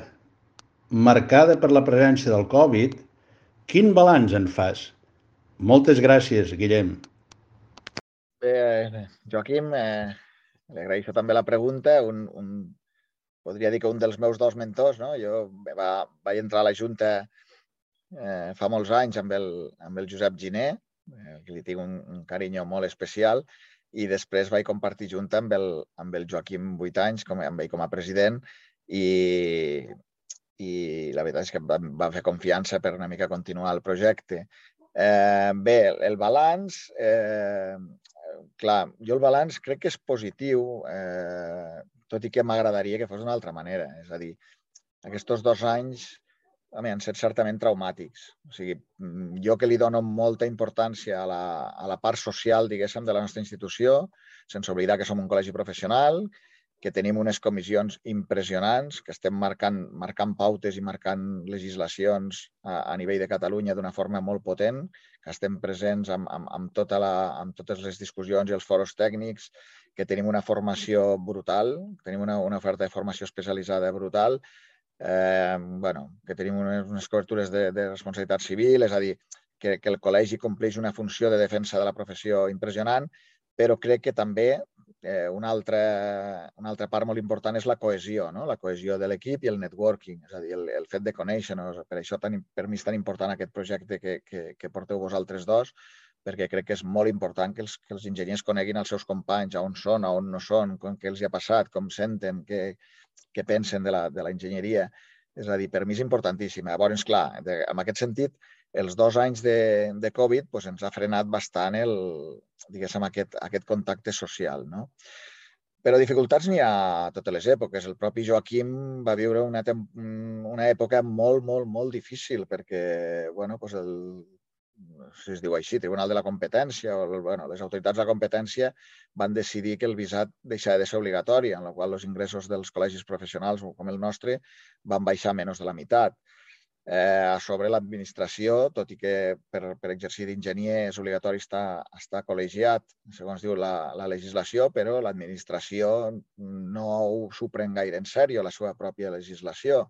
marcada per la presència del Covid, quin balanç en fas? Moltes gràcies, Guillem. Bé, Joaquim, eh, li agraeixo també la pregunta. Un, un, podria dir que un dels meus dos mentors, no? Jo va, vaig entrar a la Junta eh, fa molts anys amb el, amb el Josep Giné, eh, que li tinc un, un carinyo molt especial, i després vaig compartir junta amb el, amb el Joaquim vuit anys, com, amb ell com a president, i, i la veritat és que vam, vam fer confiança per una mica continuar el projecte. Eh, bé, el balanç, eh, clar, jo el balanç crec que és positiu, eh, tot i que m'agradaria que fos d'una altra manera. És a dir, aquests dos anys han set certament traumàtics. O sigui, mm, jo que li dono molta importància a la, a la part social, diguéssim, de la nostra institució, sense oblidar que som un col·legi professional, que tenim unes comissions impressionants, que estem marcant, marcant pautes i marcant legislacions a, a nivell de Catalunya d'una forma molt potent, que estem presents amb, amb, amb, tota la, amb totes les discussions i els foros tècnics, que tenim una formació brutal, tenim una, una oferta de formació especialitzada brutal, eh, bueno, que tenim unes, unes cobertures de, de responsabilitat civil, és a dir, que, que el col·legi compleix una funció de defensa de la professió impressionant, però crec que també eh, una, altra, una altra part molt important és la cohesió, no? la cohesió de l'equip i el networking, és a dir, el, el fet de conèixer-nos. Per això tan, per mi és tan important aquest projecte que, que, que porteu vosaltres dos, perquè crec que és molt important que els, que els enginyers coneguin els seus companys, a on són, a on no són, com, què els hi ha passat, com senten, que, que pensen de la, de la enginyeria. És a dir, per mi és importantíssima. Llavors, clar, de, en aquest sentit, els dos anys de, de Covid doncs, ens ha frenat bastant el, diguéssim, aquest, aquest contacte social. No? Però dificultats n'hi ha a totes les èpoques. El propi Joaquim va viure una, una època molt, molt, molt difícil perquè bueno, doncs el, si es diu així, Tribunal de la Competència, o bueno, les autoritats de la competència van decidir que el visat deixava de ser obligatori, en la qual els ingressos dels col·legis professionals, com el nostre, van baixar menys de la meitat. Eh, a sobre l'administració, tot i que per, per exercir d'enginyer és obligatori estar, estar col·legiat, segons diu la, la legislació, però l'administració no s'ho pren gaire en sèrio, la seva pròpia legislació,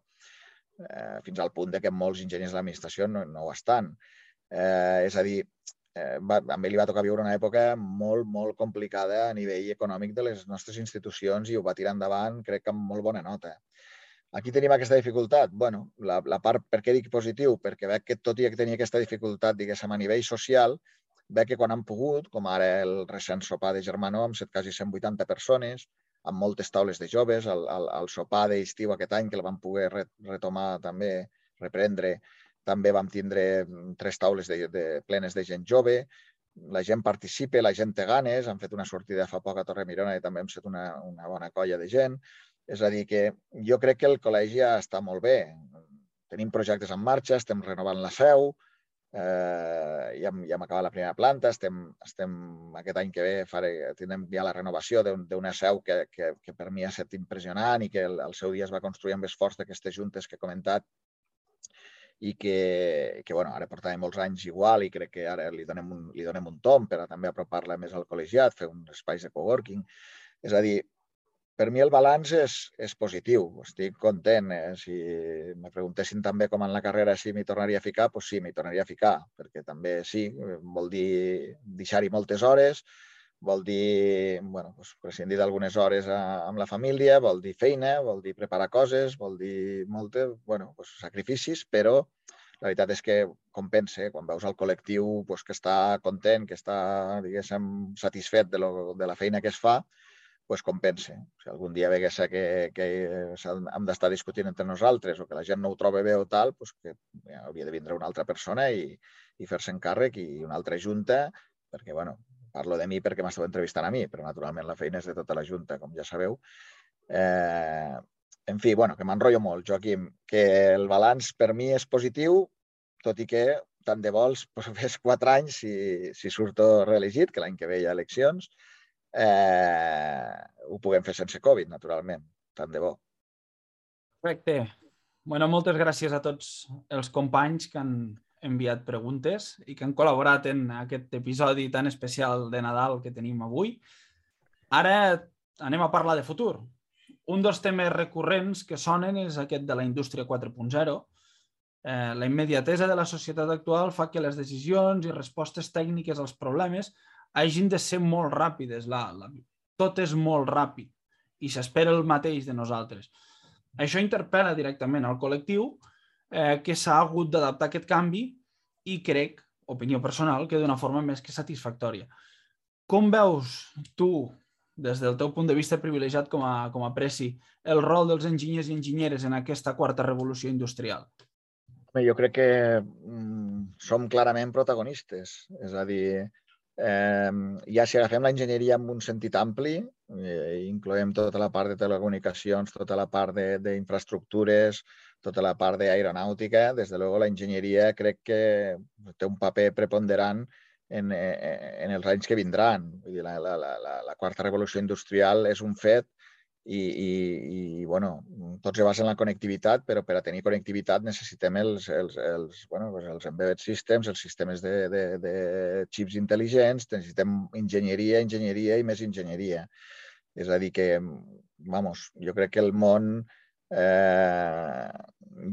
eh, fins al punt de que molts enginyers de l'administració no, no ho estan. Eh, és a dir, eh, va, a ell li va tocar viure una època molt, molt complicada a nivell econòmic de les nostres institucions i ho va tirar endavant, crec que amb molt bona nota. Aquí tenim aquesta dificultat. bueno, la, la part, per què dic positiu? Perquè veig que tot i que tenia aquesta dificultat, diguéssim, a nivell social, veig que quan han pogut, com ara el recent sopar de Germanó, amb set, quasi 180 persones, amb moltes taules de joves, el, el, el sopar d'estiu aquest any, que el van poder retomar també, reprendre, també vam tindre mm, tres taules de, de, plenes de gent jove, la gent participa, la gent té ganes, han fet una sortida fa poc a Torre Mirona i també hem set una, una bona colla de gent. És a dir, que jo crec que el col·legi ja està molt bé. Tenim projectes en marxa, estem renovant la seu, eh, ja, hem, ja hem acabat la primera planta, estem, estem aquest any que ve faré, tindrem ja la renovació d'una seu que, que, que per mi ha estat impressionant i que el, el seu dia es va construir amb esforç d'aquestes juntes que he comentat i que, que bueno, ara portava molts anys igual i crec que ara li donem un, li donem un tom per a també apropar-la més al col·legiat, fer uns espais de coworking. És a dir, per mi el balanç és, és positiu, estic content. Eh? Si me preguntessin també com en la carrera si m'hi tornaria a ficar, doncs sí, m'hi tornaria a ficar, perquè també sí, vol dir deixar-hi moltes hores, vol dir bueno, doncs prescindir d'algunes hores a, amb la família, vol dir feina, vol dir preparar coses, vol dir moltes, bueno, doncs sacrificis, però la veritat és que compensa quan veus el col·lectiu doncs, que està content, que està, diguéssim, satisfet de, lo, de la feina que es fa, pues compensa. Si algun dia vegués que, que hem d'estar discutint entre nosaltres o que la gent no ho troba bé o tal, pues que ja, hauria de vindre una altra persona i, i fer-se encàrrec i una altra junta, perquè bueno, Parlo de mi perquè m'esteu entrevistant a mi, però naturalment la feina és de tota la Junta, com ja sabeu. Eh, en fi, bueno, que m'enrotllo molt, Joaquim, que el balanç per mi és positiu, tot i que tant de vols pues, fes quatre anys si, si surto reelegit, que l'any que ve hi ha eleccions, eh, ho puguem fer sense Covid, naturalment. Tant de bo. Perfecte. Bueno, moltes gràcies a tots els companys que han, enviat preguntes i que han col·laborat en aquest episodi tan especial de Nadal que tenim avui. Ara anem a parlar de futur. Un dels temes recurrents que sonen és aquest de la indústria 4.0. Eh, la immediatesa de la societat actual fa que les decisions i respostes tècniques als problemes hagin de ser molt ràpides. La, la, tot és molt ràpid i s'espera el mateix de nosaltres. Això interpel·la directament al col·lectiu eh, que s'ha hagut d'adaptar aquest canvi i crec, opinió personal, que d'una forma més que satisfactòria. Com veus tu, des del teu punt de vista privilegiat com a, com a preci, el rol dels enginyers i enginyeres en aquesta quarta revolució industrial? Jo crec que mm, som clarament protagonistes. És a dir, eh, ja si agafem l'enginyeria en un sentit ampli, eh, incloem tota la part de telecomunicacions, tota la part d'infraestructures, tota la part d'aeronàutica, des de luego la enginyeria crec que té un paper preponderant en, eh, en els anys que vindran. Vull dir, la, la, la, la quarta revolució industrial és un fet i, i, i bueno, tot se basa en la connectivitat, però per a tenir connectivitat necessitem els, els, els, bueno, els embedded systems, els sistemes de, de, de xips intel·ligents, necessitem enginyeria, enginyeria i més enginyeria. És a dir que, vamos, jo crec que el món Eh,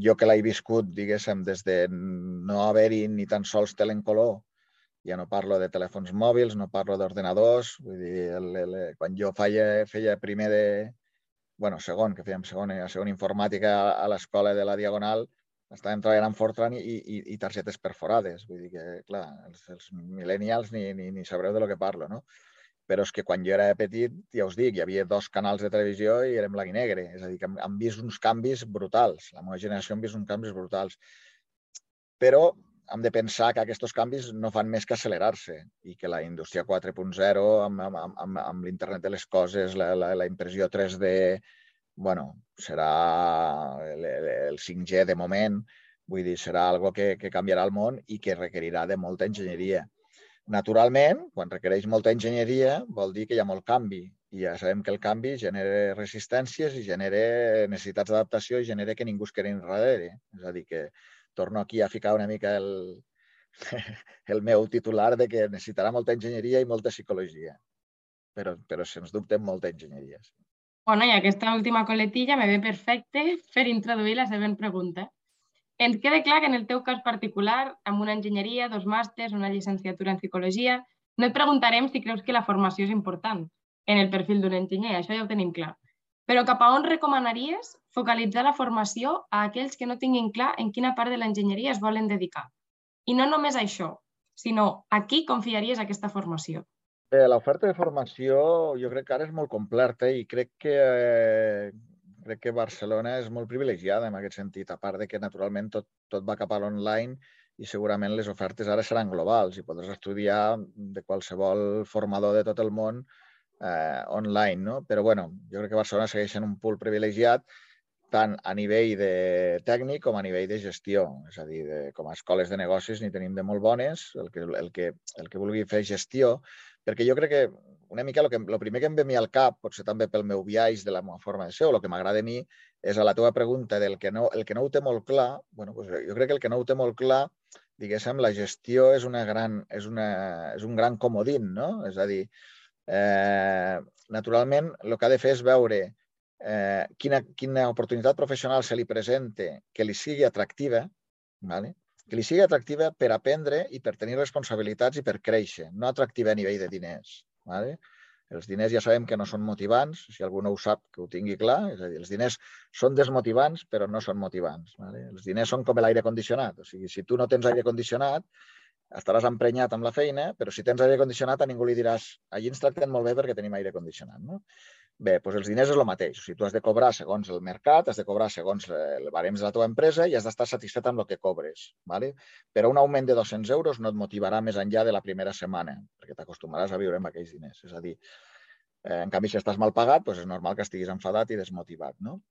jo que l'he viscut, diguéssim, des de no haver-hi ni tan sols tele en color, ja no parlo de telèfons mòbils, no parlo d'ordinadors, vull dir, el, el, quan jo feia, feia primer de, bueno, segon, que fèiem segon, eh, segon informàtica a l'escola de la Diagonal, estàvem treballant amb Fortran i, i, i targetes perforades. Vull dir que, clar, els, els millennials ni, ni, ni sabreu de lo que parlo, no? però és que quan jo era petit, ja us dic, hi havia dos canals de televisió i érem blanc i negre. És a dir, que hem, hem vist uns canvis brutals. La meva generació hem vist uns canvis brutals. Però hem de pensar que aquests canvis no fan més que accelerar-se i que la indústria 4.0 amb, amb, amb, amb l'internet de les coses, la, la, la impressió 3D, bueno, serà el, el 5G de moment, vull dir, serà algo que, que canviarà el món i que requerirà de molta enginyeria. Naturalment, quan requereix molta enginyeria, vol dir que hi ha molt canvi. I ja sabem que el canvi genera resistències i genera necessitats d'adaptació i genera que ningú es quedi enrere. És a dir, que torno aquí a ficar una mica el, el meu titular de que necessitarà molta enginyeria i molta psicologia. Però, però sens dubte, molta enginyeria. Sí. Bueno, i aquesta última coletilla me ve perfecte per introduir la següent pregunta. Ens queda clar que en el teu cas particular, amb una enginyeria, dos màsters, una llicenciatura en psicologia, no et preguntarem si creus que la formació és important en el perfil d'un enginyer, això ja ho tenim clar. Però cap a on recomanaries focalitzar la formació a aquells que no tinguin clar en quina part de l'enginyeria es volen dedicar? I no només això, sinó a qui confiaries aquesta formació? L'oferta de formació jo crec que ara és molt completa i crec que eh, crec que Barcelona és molt privilegiada en aquest sentit, a part de que naturalment tot, tot va cap a l'online i segurament les ofertes ara seran globals i podràs estudiar de qualsevol formador de tot el món online, no? Però bueno, jo crec que Barcelona segueix sent un pool privilegiat tant a nivell de tècnic com a nivell de gestió. És a dir, de, com a escoles de negocis n'hi tenim de molt bones. El que, el, que, el que vulgui fer gestió perquè jo crec que una mica el, que, el primer que em ve a mi al cap, potser també pel meu viatge de la meva forma de ser, o el que m'agrada a mi, és a la teva pregunta del que no, el que no ho té molt clar, bueno, doncs jo crec que el que no ho té molt clar, diguéssim, la gestió és, una gran, és, una, és un gran comodín, no? És a dir, eh, naturalment, el que ha de fer és veure eh, quina, quina oportunitat professional se li presente que li sigui atractiva, ¿vale? que li sigui atractiva per aprendre i per tenir responsabilitats i per créixer, no atractiva a nivell de diners. ¿vale? Els diners ja sabem que no són motivants, si algú no ho sap, que ho tingui clar. És a dir, els diners són desmotivants, però no són motivants. ¿vale? Els diners són com l'aire condicionat. O sigui, si tu no tens aire condicionat, estaràs emprenyat amb la feina, però si tens aire condicionat a ningú li diràs allí ens tracten molt bé perquè tenim aire condicionat. No? Bé, doncs els diners és el mateix. O sigui, tu has de cobrar segons el mercat, has de cobrar segons el barems de la teva empresa i has d'estar satisfet amb el que cobres. ¿vale? Però un augment de 200 euros no et motivarà més enllà de la primera setmana, perquè t'acostumaràs a viure amb aquells diners. És a dir, eh, en canvi, si estàs mal pagat, doncs és normal que estiguis enfadat i desmotivat. No?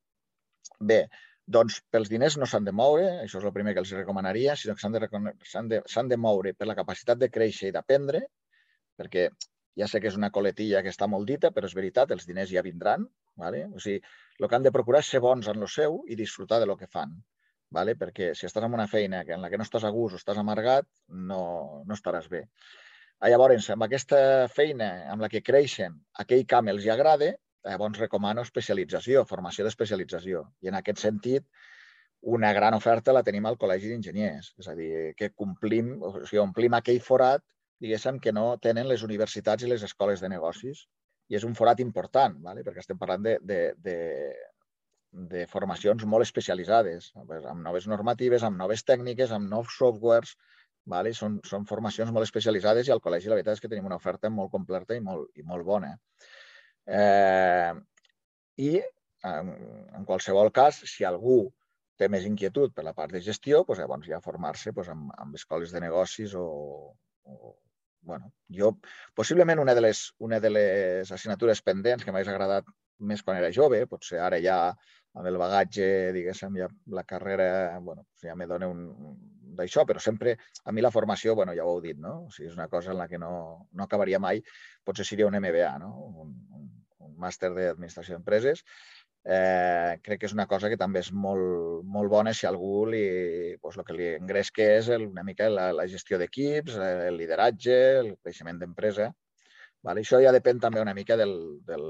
Bé, doncs pels diners no s'han de moure, això és el primer que els recomanaria, sinó que s'han de, de, de moure per la capacitat de créixer i d'aprendre, perquè ja sé que és una coletilla que està molt dita, però és veritat, els diners ja vindran. ¿vale? O sigui, el que han de procurar és ser bons en lo seu i disfrutar de lo que fan. vale? perquè si estàs en una feina en la que no estàs a gust o estàs amargat, no, no estaràs bé. Llavors, amb aquesta feina amb la que creixen, aquell camp els hi agrada, llavors recomano especialització, formació d'especialització. I en aquest sentit, una gran oferta la tenim al Col·legi d'Enginyers. És a dir, que complim, o sigui, omplim aquell forat, diguéssim, que no tenen les universitats i les escoles de negocis. I és un forat important, ¿vale? perquè estem parlant de, de, de, de formacions molt especialitzades, amb noves normatives, amb noves tècniques, amb nous softwares, vale? són, són formacions molt especialitzades i al col·legi la veritat és que tenim una oferta molt completa i molt, i molt bona. Eh, I en, en qualsevol cas, si algú té més inquietud per la part de gestió, doncs llavors ja formar-se doncs, amb, amb escoles de negocis o, o bueno, jo, possiblement una de les, una de les assignatures pendents que m'hagués agradat més quan era jove, potser ara ja amb el bagatge, diguéssim, ja la carrera, bueno, ja me dona un, d'això, però sempre, a mi la formació, bueno, ja ho heu dit, no? O sigui, és una cosa en la que no, no acabaria mai, potser seria un MBA, no? Un, un, un màster d'administració d'empreses, eh, crec que és una cosa que també és molt, molt bona si algú li, doncs, el que li engresca és el, una mica la, la gestió d'equips, el lideratge, el creixement d'empresa. Vale? Això ja depèn també una mica del, del,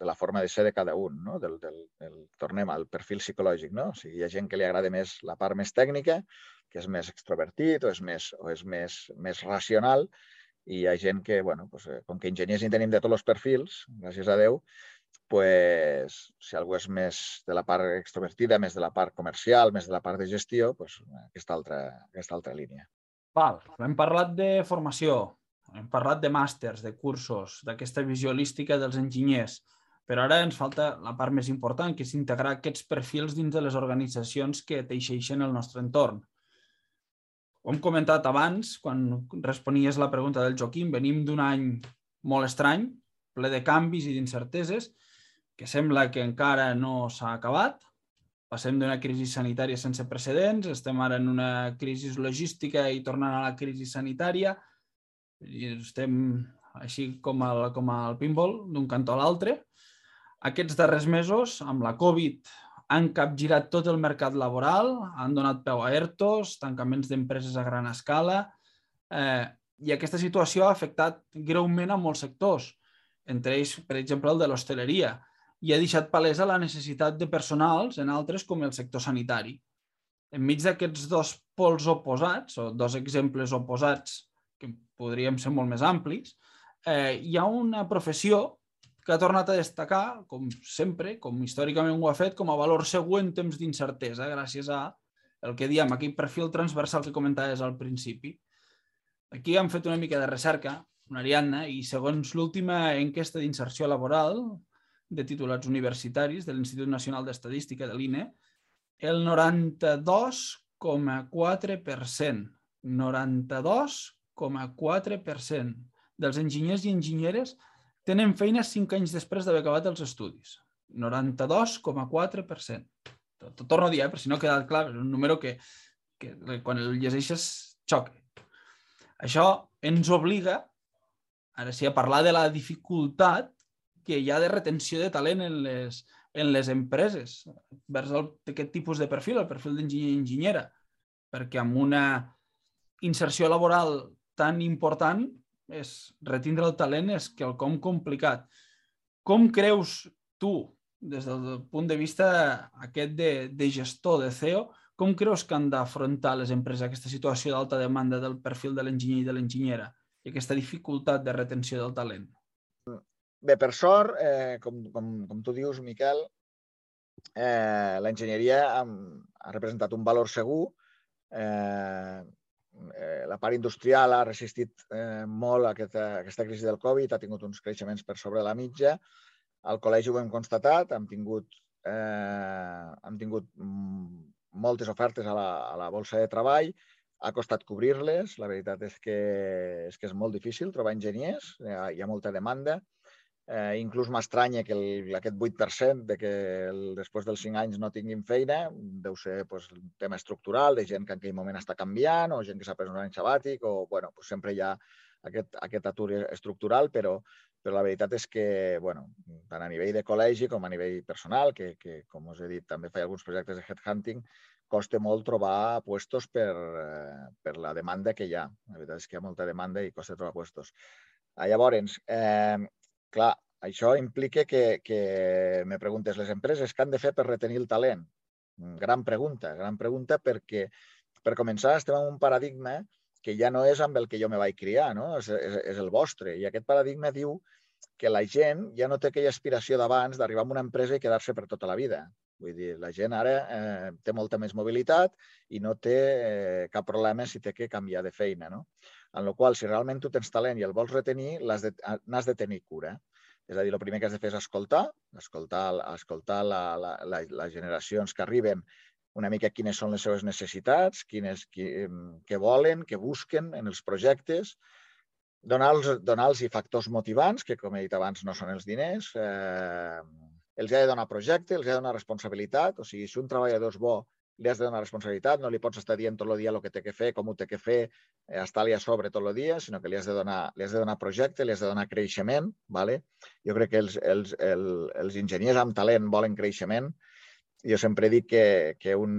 de la forma de ser de cada un, no? del, del, del, tornem al perfil psicològic. No? O sigui, hi ha gent que li agrada més la part més tècnica, que és més extrovertit o és més, o és més, més racional, i hi ha gent que, bueno, doncs, com que enginyers en tenim de tots els perfils, gràcies a Déu, pues, si algú és més de la part extrovertida, més de la part comercial, més de la part de gestió, pues, aquesta, altra, aquesta altra línia. Val, hem parlat de formació, hem parlat de màsters, de cursos, d'aquesta visió holística dels enginyers, però ara ens falta la part més important, que és integrar aquests perfils dins de les organitzacions que teixeixen el nostre entorn. Ho hem comentat abans, quan responies la pregunta del Joaquim, venim d'un any molt estrany, ple de canvis i d'incerteses, que sembla que encara no s'ha acabat. Passem d'una crisi sanitària sense precedents, estem ara en una crisi logística i tornant a la crisi sanitària. I estem així com el, com el pinball, d'un cantó a l'altre. Aquests darrers mesos, amb la Covid, han capgirat tot el mercat laboral, han donat peu a ERTOs, tancaments d'empreses a gran escala, eh, i aquesta situació ha afectat greument a molts sectors, entre ells, per exemple, el de l'hostaleria, i ha deixat palesa la necessitat de personals en altres com el sector sanitari. Enmig d'aquests dos pols oposats, o dos exemples oposats, que podríem ser molt més amplis, eh, hi ha una professió que ha tornat a destacar, com sempre, com històricament ho ha fet, com a valor segur en temps d'incertesa, gràcies a el que diem, aquell perfil transversal que comentaves al principi. Aquí hem fet una mica de recerca, una Ariadna, i segons l'última enquesta d'inserció laboral, de titulats universitaris de l'Institut Nacional d'Estadística de l'INE, el 92,4%, 92,4% dels enginyers i enginyeres tenen feina cinc anys després d'haver acabat els estudis. 92,4%. T'ho torno a dir, eh, per si no ha quedat clar, és un número que, que quan el llegeixes xoca. Això ens obliga, ara sí, a parlar de la dificultat que hi ha de retenció de talent en les, en les empreses vers el, aquest tipus de perfil, el perfil d'enginyer i enginyera, perquè amb una inserció laboral tan important és retindre el talent és quelcom complicat. Com creus tu, des del punt de vista aquest de, de gestor, de CEO, com creus que han d'afrontar les empreses aquesta situació d'alta demanda del perfil de l'enginyer i de l'enginyera i aquesta dificultat de retenció del talent? Bé, per sort, eh, com, com, com tu dius, Miquel, eh, l'enginyeria ha, ha representat un valor segur. Eh, eh, la part industrial ha resistit eh, molt aquesta, aquesta crisi del Covid, ha tingut uns creixements per sobre la mitja. Al col·legi ho hem constatat, hem tingut, eh, hem tingut moltes ofertes a la, a la bolsa de treball, ha costat cobrir-les, la veritat és que, és que és molt difícil trobar enginyers, hi ha, hi ha molta demanda. Eh, inclús m'estranya que el, aquest 8% de que el, després dels 5 anys no tinguin feina deu ser pues, un tema estructural de gent que en aquell moment està canviant o gent que s'ha pres un any sabàtic o bueno, pues, sempre hi ha aquest, aquest atur estructural, però, però la veritat és que, bueno, tant a nivell de col·legi com a nivell personal, que, que com us he dit, també faig alguns projectes de headhunting, costa molt trobar puestos per, eh, per la demanda que hi ha. La veritat és que hi ha molta demanda i costa trobar puestos. Ah, llavors, eh, clar, això implica que, que me preguntes les empreses què han de fer per retenir el talent. Gran pregunta, gran pregunta perquè, per començar, estem en un paradigma que ja no és amb el que jo me vaig criar, no? és, és, és el vostre. I aquest paradigma diu que la gent ja no té aquella aspiració d'abans d'arribar a una empresa i quedar-se per tota la vida. Vull dir, la gent ara eh, té molta més mobilitat i no té eh, cap problema si té que canviar de feina. No? En la qual, si realment tu tens talent i el vols retenir, n'has de, de tenir cura. És a dir, el primer que has de fer és escoltar, escoltar, escoltar la, la, la, les generacions que arriben una mica quines són les seves necessitats, quines, qui, què volen, què busquen en els projectes, donar-los donar factors motivants, que com he dit abans no són els diners, eh, els ha de donar projecte, els ha de donar responsabilitat, o sigui, si un treballador és bo, li has de donar responsabilitat, no li pots estar dient tot el dia el que té que fer, com ho té que fer, eh, estar-li a sobre tot el dia, sinó que li has de donar, li has de donar projecte, li has de donar creixement. ¿vale? Jo crec que els, els, els, els enginyers amb talent volen creixement. Jo sempre dic que, que un,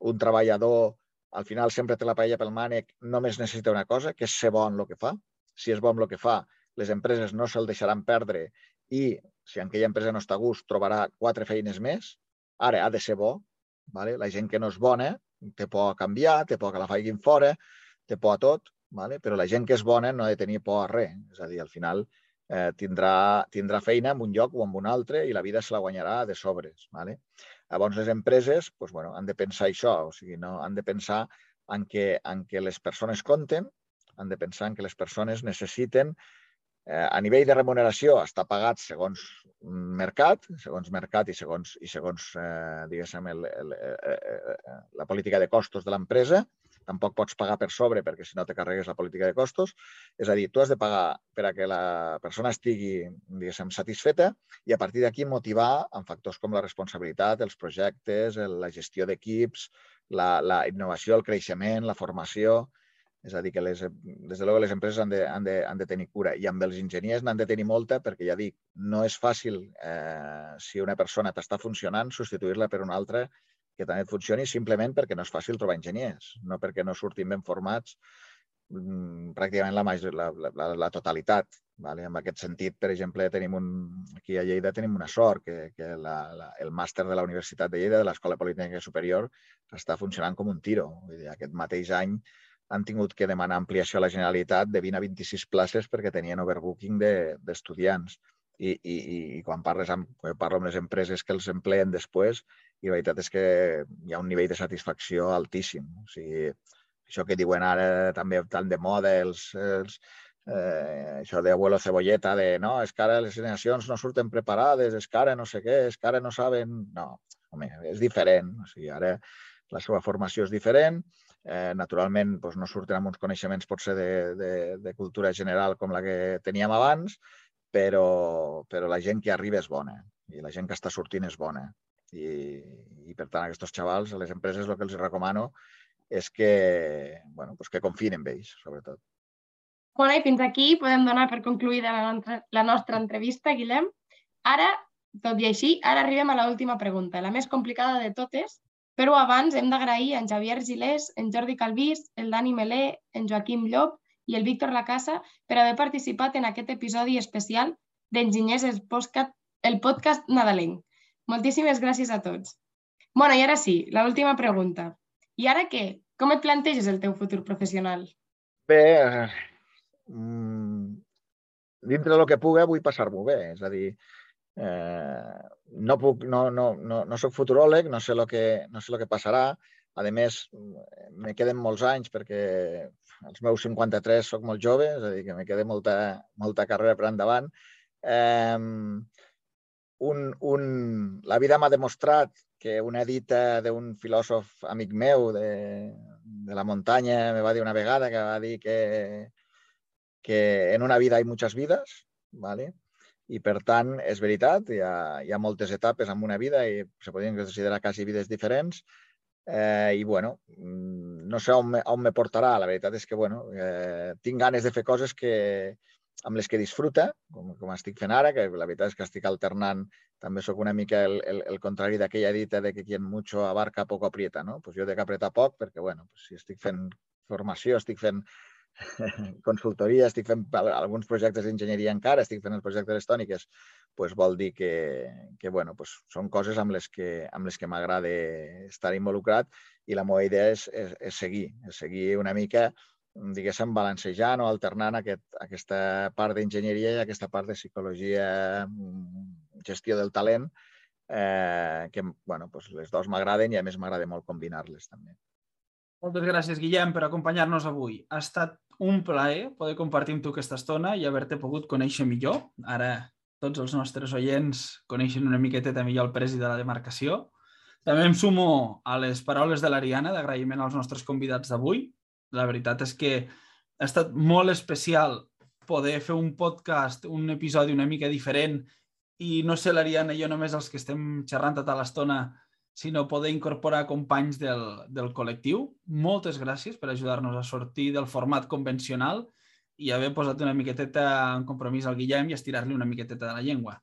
un treballador al final sempre té la paella pel mànec, només necessita una cosa, que és ser bon en el que fa. Si és bon en el que fa, les empreses no se'l deixaran perdre i si en aquella empresa no està a gust, trobarà quatre feines més. Ara ha de ser bo, Vale? La gent que no és bona té por a canviar, té por que la faiguin fora, té por a tot, vale? però la gent que és bona no ha de tenir por a res. És a dir, al final eh, tindrà, tindrà feina en un lloc o en un altre i la vida se la guanyarà de sobres. Vale? Llavors, les empreses pues, bueno, han de pensar això, o sigui, no, han de pensar en que, en que les persones compten, han de pensar en que les persones necessiten eh, a nivell de remuneració està pagat segons mercat, segons mercat i segons, i segons eh, diguéssim, el, el, el, eh, eh, eh, la política de costos de l'empresa. Tampoc pots pagar per sobre perquè si no te carregues la política de costos. És a dir, tu has de pagar per a que la persona estigui diguéssim, satisfeta i a partir d'aquí motivar amb factors com la responsabilitat, els projectes, la gestió d'equips, la, la innovació, el creixement, la formació, és a dir, que les, des de les empreses han de, han, de, han de tenir cura i amb els enginyers n'han de tenir molta perquè, ja dic, no és fàcil, eh, si una persona t'està funcionant, substituir-la per una altra que també et funcioni simplement perquè no és fàcil trobar enginyers, no perquè no surtin ben formats mm, pràcticament la, la, la, la totalitat. Vale? En aquest sentit, per exemple, tenim un, aquí a Lleida tenim una sort, que, que la, la, el màster de la Universitat de Lleida, de l'Escola Politècnica Superior, està funcionant com un tiro. Vull dir, aquest mateix any han tingut que demanar ampliació a la Generalitat de 20 a 26 places perquè tenien overbooking d'estudiants. De, I, i, I quan parles amb, parlo amb les empreses que els empleen després, i la veritat és que hi ha un nivell de satisfacció altíssim. O sigui, això que diuen ara també tant de moda, els, els, eh, això de abuelo cebolleta, de no, és que ara les generacions no surten preparades, és que ara no sé què, és que ara no saben... No, home, és diferent. O sigui, ara la seva formació és diferent, eh, naturalment doncs, no surten amb uns coneixements potser de, de, de cultura general com la que teníem abans, però, però la gent que arriba és bona i la gent que està sortint és bona. I, i per tant, aquests xavals, a les empreses, el que els recomano és que, bueno, pues que confien en ells, sobretot. Bueno, i fins aquí podem donar per concluïda la nostra, la nostra entrevista, Guillem. Ara, tot i així, ara arribem a l'última pregunta, la més complicada de totes, però abans hem d'agrair en Javier Gilés, en Jordi Calvís, el Dani Melé, en Joaquim Llop i el Víctor Lacasa per haver participat en aquest episodi especial d'Enginyers el podcast, el podcast nadalenc. Moltíssimes gràcies a tots. Bueno, i ara sí, l'última pregunta. I ara què? Com et planteges el teu futur professional? Bé, mm, dintre del que puga vull passar-m'ho bé. És a dir, Eh, no, puc, no, no, no, no soc futuròleg, no sé el que, no sé el que passarà. A més, me queden molts anys perquè als meus 53 sóc molt jove, és a dir, que me queda molta, molta carrera per endavant. Eh, un, un, la vida m'ha demostrat que una dita d'un filòsof amic meu de, de la muntanya me va dir una vegada que va dir que, que en una vida hay muchas vidas, ¿vale? I per tant, és veritat, hi ha, hi ha moltes etapes en una vida i se podrien considerar quasi vides diferents eh, i bueno, mm, no sé on me, on me portarà, la veritat és que bueno, eh, tinc ganes de fer coses que, amb les que disfruta, com, com estic fent ara, que la veritat és que estic alternant, també sóc una mica el, el, el contrari d'aquella dita de que quien mucho abarca poco aprieta, no? Pues jo de que poc, perquè, bueno, pues si estic fent formació, estic fent consultoria, estic fent alguns projectes d'enginyeria encara, estic fent els projectes estòniques, pues vol dir que, que bueno, pues són coses amb les que, amb les que m'agrada estar involucrat i la meva idea és, és, és seguir, és seguir una mica diguéssim, balancejant o alternant aquest, aquesta part d'enginyeria i aquesta part de psicologia, mm, gestió del talent, eh, que bueno, pues les dues m'agraden i a més m'agrada molt combinar-les també. Moltes gràcies, Guillem, per acompanyar-nos avui. Ha estat un plaer poder compartir amb tu aquesta estona i haver-te pogut conèixer millor. Ara tots els nostres oients coneixen una miqueteta millor el presi de la demarcació. També em sumo a les paraules de l'Ariana d'agraïment als nostres convidats d'avui. La veritat és que ha estat molt especial poder fer un podcast, un episodi una mica diferent i no sé l'Ariana i jo només els que estem xerrant tota l'estona sinó poder incorporar companys del, del col·lectiu. Moltes gràcies per ajudar-nos a sortir del format convencional i haver posat una miqueteta en compromís al Guillem i estirar-li una miqueteta de la llengua.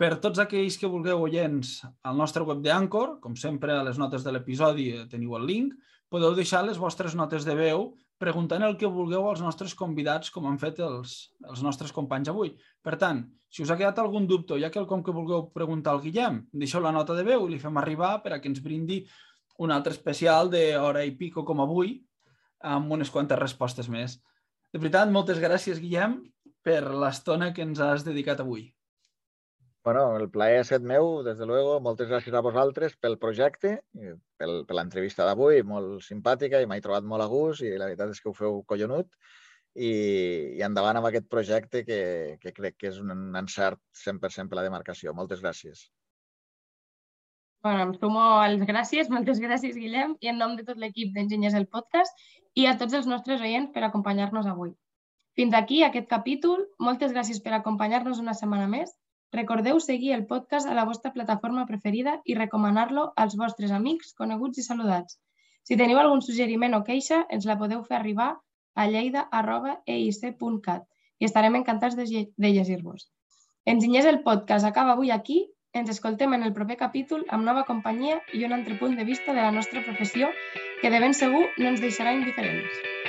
Per tots aquells que vulgueu oients al nostre web d'Anchor, com sempre a les notes de l'episodi teniu el link, podeu deixar les vostres notes de veu preguntant el que vulgueu als nostres convidats, com han fet els, els nostres companys avui. Per tant, si us ha quedat algun dubte o hi ha quelcom que vulgueu preguntar al Guillem, deixeu la nota de veu i li fem arribar per a que ens brindi un altre especial d'hora i pico com avui, amb unes quantes respostes més. De veritat, moltes gràcies, Guillem, per l'estona que ens has dedicat avui. Bueno, el plaer ha estat meu, des de luego. Moltes gràcies a vosaltres pel projecte, pel, per l'entrevista d'avui, molt simpàtica i m'he trobat molt a gust i la veritat és que ho feu collonut i, i endavant amb aquest projecte que, que crec que és un encert 100% per la demarcació. Moltes gràcies. Bueno, em sumo les gràcies. Moltes gràcies, Guillem, i en nom de tot l'equip d'Enginyers del Podcast i a tots els nostres oients per acompanyar-nos avui. Fins aquí aquest capítol. Moltes gràcies per acompanyar-nos una setmana més Recordeu seguir el podcast a la vostra plataforma preferida i recomanar-lo als vostres amics, coneguts i saludats. Si teniu algun suggeriment o queixa, ens la podeu fer arribar a lleida.eic.cat i estarem encantats de, de llegir-vos. Enginyers el podcast acaba avui aquí. Ens escoltem en el proper capítol amb nova companyia i un altre punt de vista de la nostra professió que de ben segur no ens deixarà indiferents.